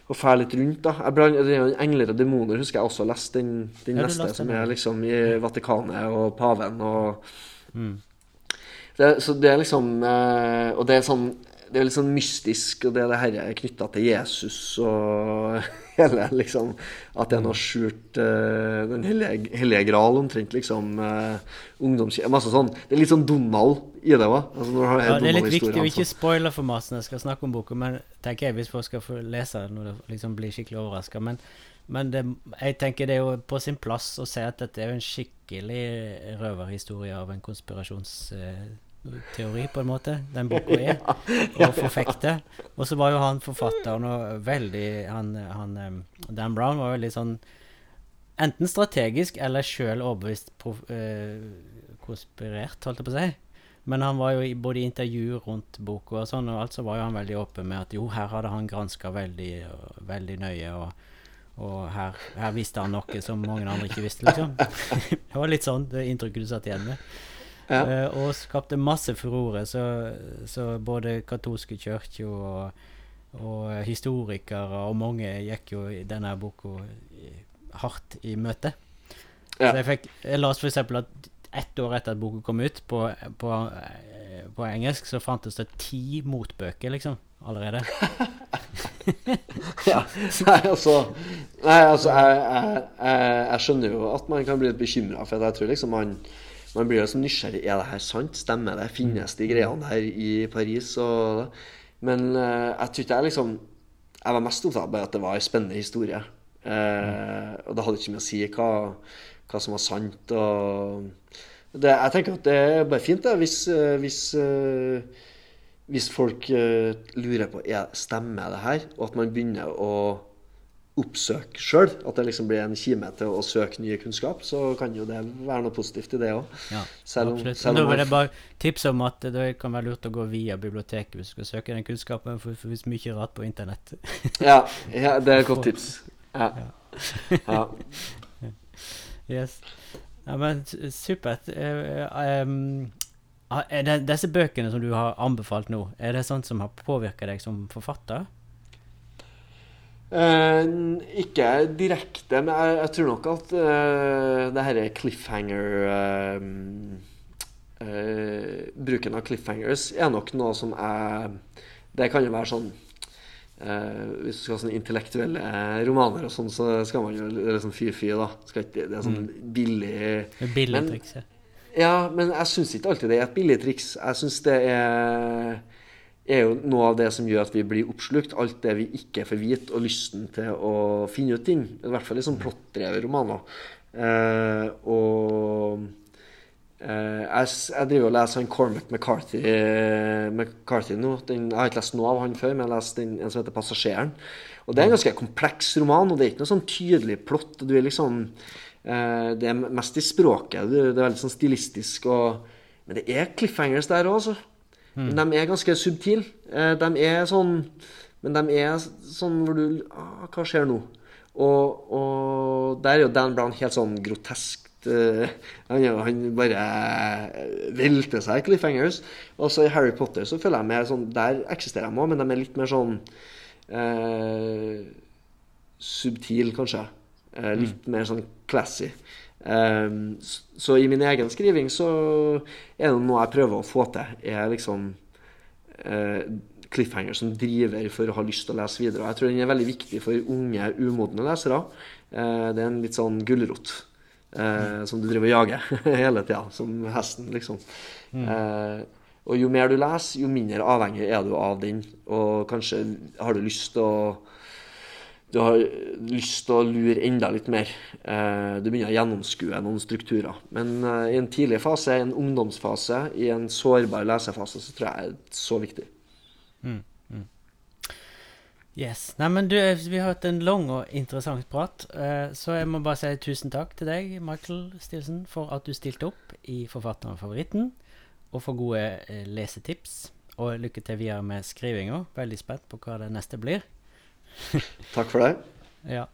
og fær litt rundt. da. Jeg blant, 'Engler og demoner' husker jeg også leste den, den ja, neste, som er liksom i Vatikanet og paven og mm. det, Så det er liksom uh, Og det er sånn det er litt sånn mystisk, og det, er det er knytta til Jesus og hele liksom At det er noe skjult uh, Den hellige, hellige gral, omtrent, liksom. Uh, Ungdomskirke Masse sånn. Det er litt sånn Donald i det òg. Altså, ja, det er litt viktig å ikke spoile for masse når jeg skal snakke om boka, men tenker jeg hvis folk skal få lese når det liksom blir skikkelig overraska. Men Men det, jeg tenker det er jo på sin plass å si at dette er jo en skikkelig røverhistorie av en konspirasjonsteori, på en måte. Den boka er. Og forfekte. Og så var jo han forfatteren og veldig han, han, Dan Brown var veldig sånn Enten strategisk eller sjøl overbevist prof, eh, konspirert, holdt jeg på å si. Men han var jo i både i intervju rundt boka og sånn, og alt så var jo han veldig åpen med at jo, her hadde han granska veldig, veldig nøye, og, og her, her visste han noe som mange andre ikke visste, liksom. det var litt sånn det inntrykket du satt igjen med. Ja. Eh, og skapte masse furore, så, så både katolske kirker og, og historikere og mange gikk jo i denne boka hardt i møte. Ja. Så jeg fikk Jeg leste eksempel at ett år etter at boka kom ut, på, på, eh, på engelsk, så fantes det ti motbøker, liksom, allerede. Ja. Nei, altså, nei, altså jeg, jeg, jeg, jeg skjønner jo at man kan bli litt bekymra, for jeg tror liksom man man blir jo liksom nysgjerrig. Er det her sant? Stemmer det? Finnes de greiene her i Paris? Og, men eh, jeg tror jeg liksom Jeg var mest opptatt av at det var en spennende historie. Eh, og det hadde ikke mye å si hva, hva som var sant. Og det, jeg tenker at det er bare fint, det, hvis, eh, hvis eh, hvis folk uh, lurer på er, stemmer det her, og at man begynner å oppsøke sjøl, at det liksom blir en kime til å søke ny kunnskap, så kan jo det være noe positivt i det òg. Ja, Selv om- selv om vil jeg bare tipse om at det kan være lurt å gå via biblioteket hvis du skal søke den kunnskapen, for det finnes mye rart på internett. Ja, ja, det er et godt tips. Ja. ja. Yes. Ja, men supert. Uh, ah, er det, disse bøkene som du har anbefalt nå, er det sånt som har påvirka deg som forfatter? Eh, ikke direkte, men jeg, jeg tror nok at eh, det her cliffhanger eh, eh, Bruken av cliffhangers er nok noe som jeg Det kan jo være sånn eh, Hvis du skal ha sånne intellektuelle romaner og sånn, så skal man jo Det er sånn fy-fy, da. Ikke, det er sånn billig Det er billig Men- triks. ja. Ja, men jeg syns ikke alltid det er et billig triks. Jeg syns det er, er jo noe av det som gjør at vi blir oppslukt. Alt det vi ikke får vite, og lysten til å finne ut ting. I hvert fall i sånn plottdrevne romaner. Eh, og eh, jeg, jeg driver og leser han Cormac McCarthy, eh, McCarthy nå. Den, jeg har ikke lest noe av han før, men jeg har lest den, en som heter 'Passasjeren'. Og Det er en ganske kompleks roman, og det er ikke noe sånn tydelig plott. Du er liksom Eh, det er mest i språket. Det det er veldig sånn stilistisk. Og, men det er cliffhangers der òg, altså. Men de er ganske subtile. Eh, de er sånn Men de er sånn hvor du ah, Hva skjer nå? Og, og der er jo Dan Brown helt sånn grotesk. eh, han, han bare velter seg cliffhangers. Og så i Harry Potter så føler jeg meg sånn Der eksisterer de òg, men de er litt mer sånn eh, subtil, kanskje. Eh, litt mer sånn classy. Um, så i min egen skriving så er det noe jeg prøver å få til. Er liksom uh, cliffhanger som driver for å ha lyst til å lese videre. Og jeg tror den er veldig viktig for unge, umodne lesere. Uh, det er en litt sånn gulrot Uh, som du driver og jager hele tida, som hesten, liksom. Eh, og jo mer du leser, jo mindre avhengig er du av den. Og kanskje har du lyst til å du har lyst til å lure enda litt mer. Eh, du begynner å gjennomskue noen strukturer. Men eh, i en tidlig fase, i en ungdomsfase, i en sårbar lesefase, så tror jeg er så viktig. Yes. Nei, men du, vi har hatt en lang og interessant prat, eh, så jeg må bare si tusen takk til deg, Michael Stilson, for at du stilte opp i Forfatteren og favoritten, og for gode lesetips. Og lykke til videre med skrivinga. Veldig spent på hva det neste blir. Takk for det. Ja.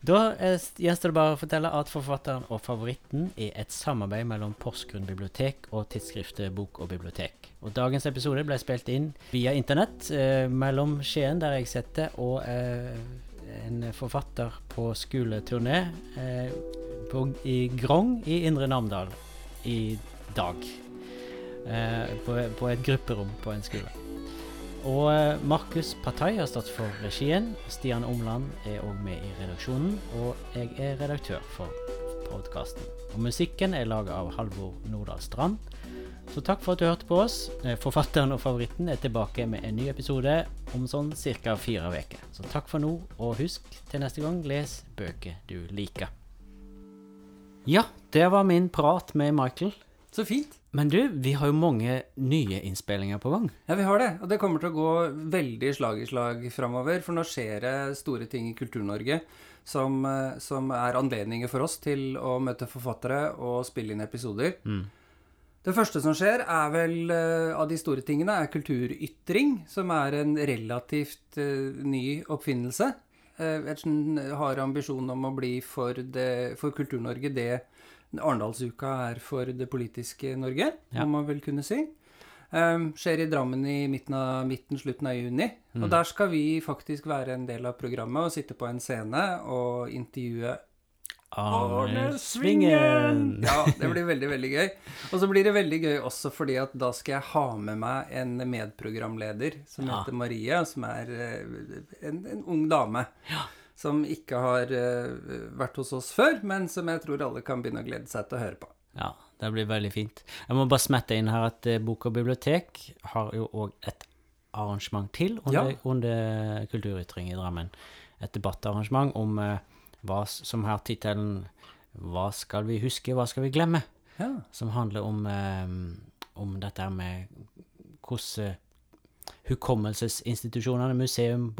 Da eh, gjenstår det bare å fortelle at Forfatteren og favoritten er et samarbeid mellom Porsgrunn bibliotek og tidsskriftet Bok og bibliotek. Og Dagens episode ble spilt inn via internett eh, mellom Skien, der jeg sitter, og eh, en forfatter på skoleturné eh, på, i Grong i Indre Namdal i dag. Eh, på, på et grupperom på en skole. Og eh, Markus Partai har stått for regien. Stian Omland er òg med i redaksjonen. Og jeg er redaktør for podkasten. Og musikken er laga av Halvor Nordahl Strand. Så takk for at du hørte på oss. Eh, Forfatteren og favoritten er tilbake med en ny episode om sånn ca. fire uker. Så takk for nå, og husk til neste gang, les bøker du liker. Ja, det var min prat med Michael. Så fint. Men du, vi har jo mange nye innspillinger på gang. Ja, vi har det. Og det kommer til å gå veldig slag i slag framover. For nå skjer det store ting i Kultur-Norge som, eh, som er anledninger for oss til å møte forfattere og spille inn episoder. Det første som skjer, er vel eh, av de store tingene, er Kulturytring, som er en relativt eh, ny oppfinnelse. Uh, har ambisjon om å bli for, det- for Kultur-Norge det Arendalsuka er for det politiske Norge, Ja. må man vel kunne si. Um, skjer i Drammen i midten, av, midten slutten av juni. Og der skal vi faktisk være en del av programmet og sitte på en scene og intervjue Arne Svingen! Ja, det blir veldig, veldig gøy. Og så blir det veldig gøy også fordi at da skal jeg ha med meg en medprogramleder som Ja. heter Marie, som er eh, en, en ung dame. Som ikke har eh, vært hos oss før, men som jeg tror alle kan begynne å glede seg til å høre på. Ja, det blir veldig fint. Jeg må bare smette inn her at eh, Bok og bibliotek har jo òg et arrangement til under, Ja. under Kulturytring i Drammen. Et debattarrangement om eh, hva som har tittelen 'Hva skal vi huske, hva skal vi glemme?' Ja. Som handler om, om dette med hvordan hukommelsesinstitusjonene, museum,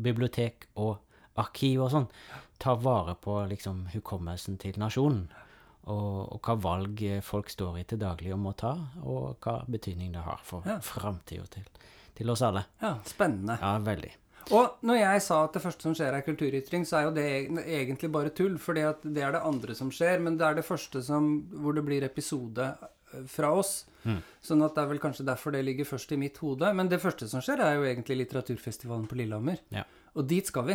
bibliotek og arkiv og sånn, ta vare på liksom hukommelsen til nasjonen. Og, og hva valg eh, folk står i til daglig om å ta, og hva betydning det har for Ja. framtida til, til oss alle. ja, spennende. Ja, veldig. Og når jeg sa at det første som skjer er kulturytring, så er jo det egentlig bare tull, at det er det andre som skjer, men det er det første som, hvor det blir episode eh, fra oss. Sånn at det er vel kanskje derfor det ligger først i mitt hode. Men det første som skjer, er jo egentlig litteraturfestivalen på Lillehammer. Ja. Og dit skal vi.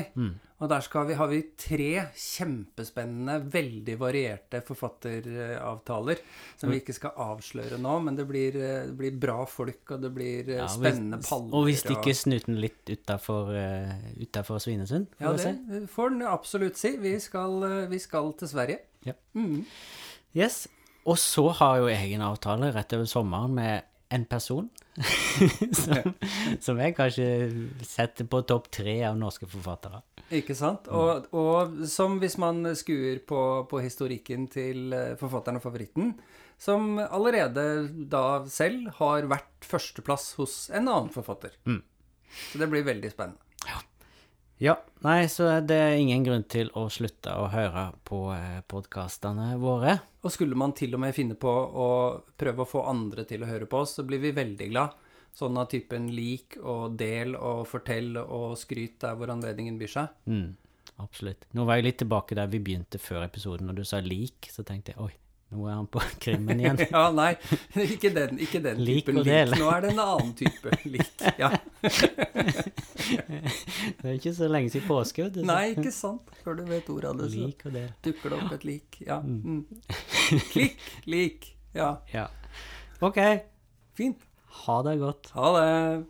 Og der skal vi, har vi tre kjempespennende, veldig varierte forfatteravtaler som vi ikke skal avsløre nå, men det blir, eh, det blir bra folk, og det blir eh, Ja, og spennende hvis- paller. Og vi stikker snuten litt utafor uh, Svinesund. får Ja, det si. får den absolutt si. Vi skal, eh, vi skal til Sverige. Ja. Mm. Yes. Og så har jo jeg en avtale rett over sommeren med en person som, som jeg kanskje setter på topp tre av norske forfattere. Ikke sant? Og, og som hvis man skuer på, på historikken til eh, forfatteren og favoritten, som allerede da selv har vært førsteplass hos en annen forfatter. Så det blir veldig spennende. Ja, nei, så det er ingen grunn til å slutte å høre på eh, podkastene våre. Og skulle man til og med finne på å prøve å få andre til å høre på oss, så blir vi veldig glad. Sånn av typen lik og del og fortell og skryt der hvor anledningen byr seg. Mm, absolutt. Nå var jeg litt tilbake der vi begynte før episoden, og du sa lik, så tenkte jeg oi, nå er han på krimmen igjen. Ja, nei, ikke den, ikke den like typen lik. Nå er det en annen type lik. Ja. Det er ikke så lenge siden påske. du, Nei, ikke sant. Før du vet ordet av det, så Lik og del. dukker det opp et lik. Ja. Mm. Klikk, lik. Ja, Ja. Ok, fint. ha det godt. Ha det.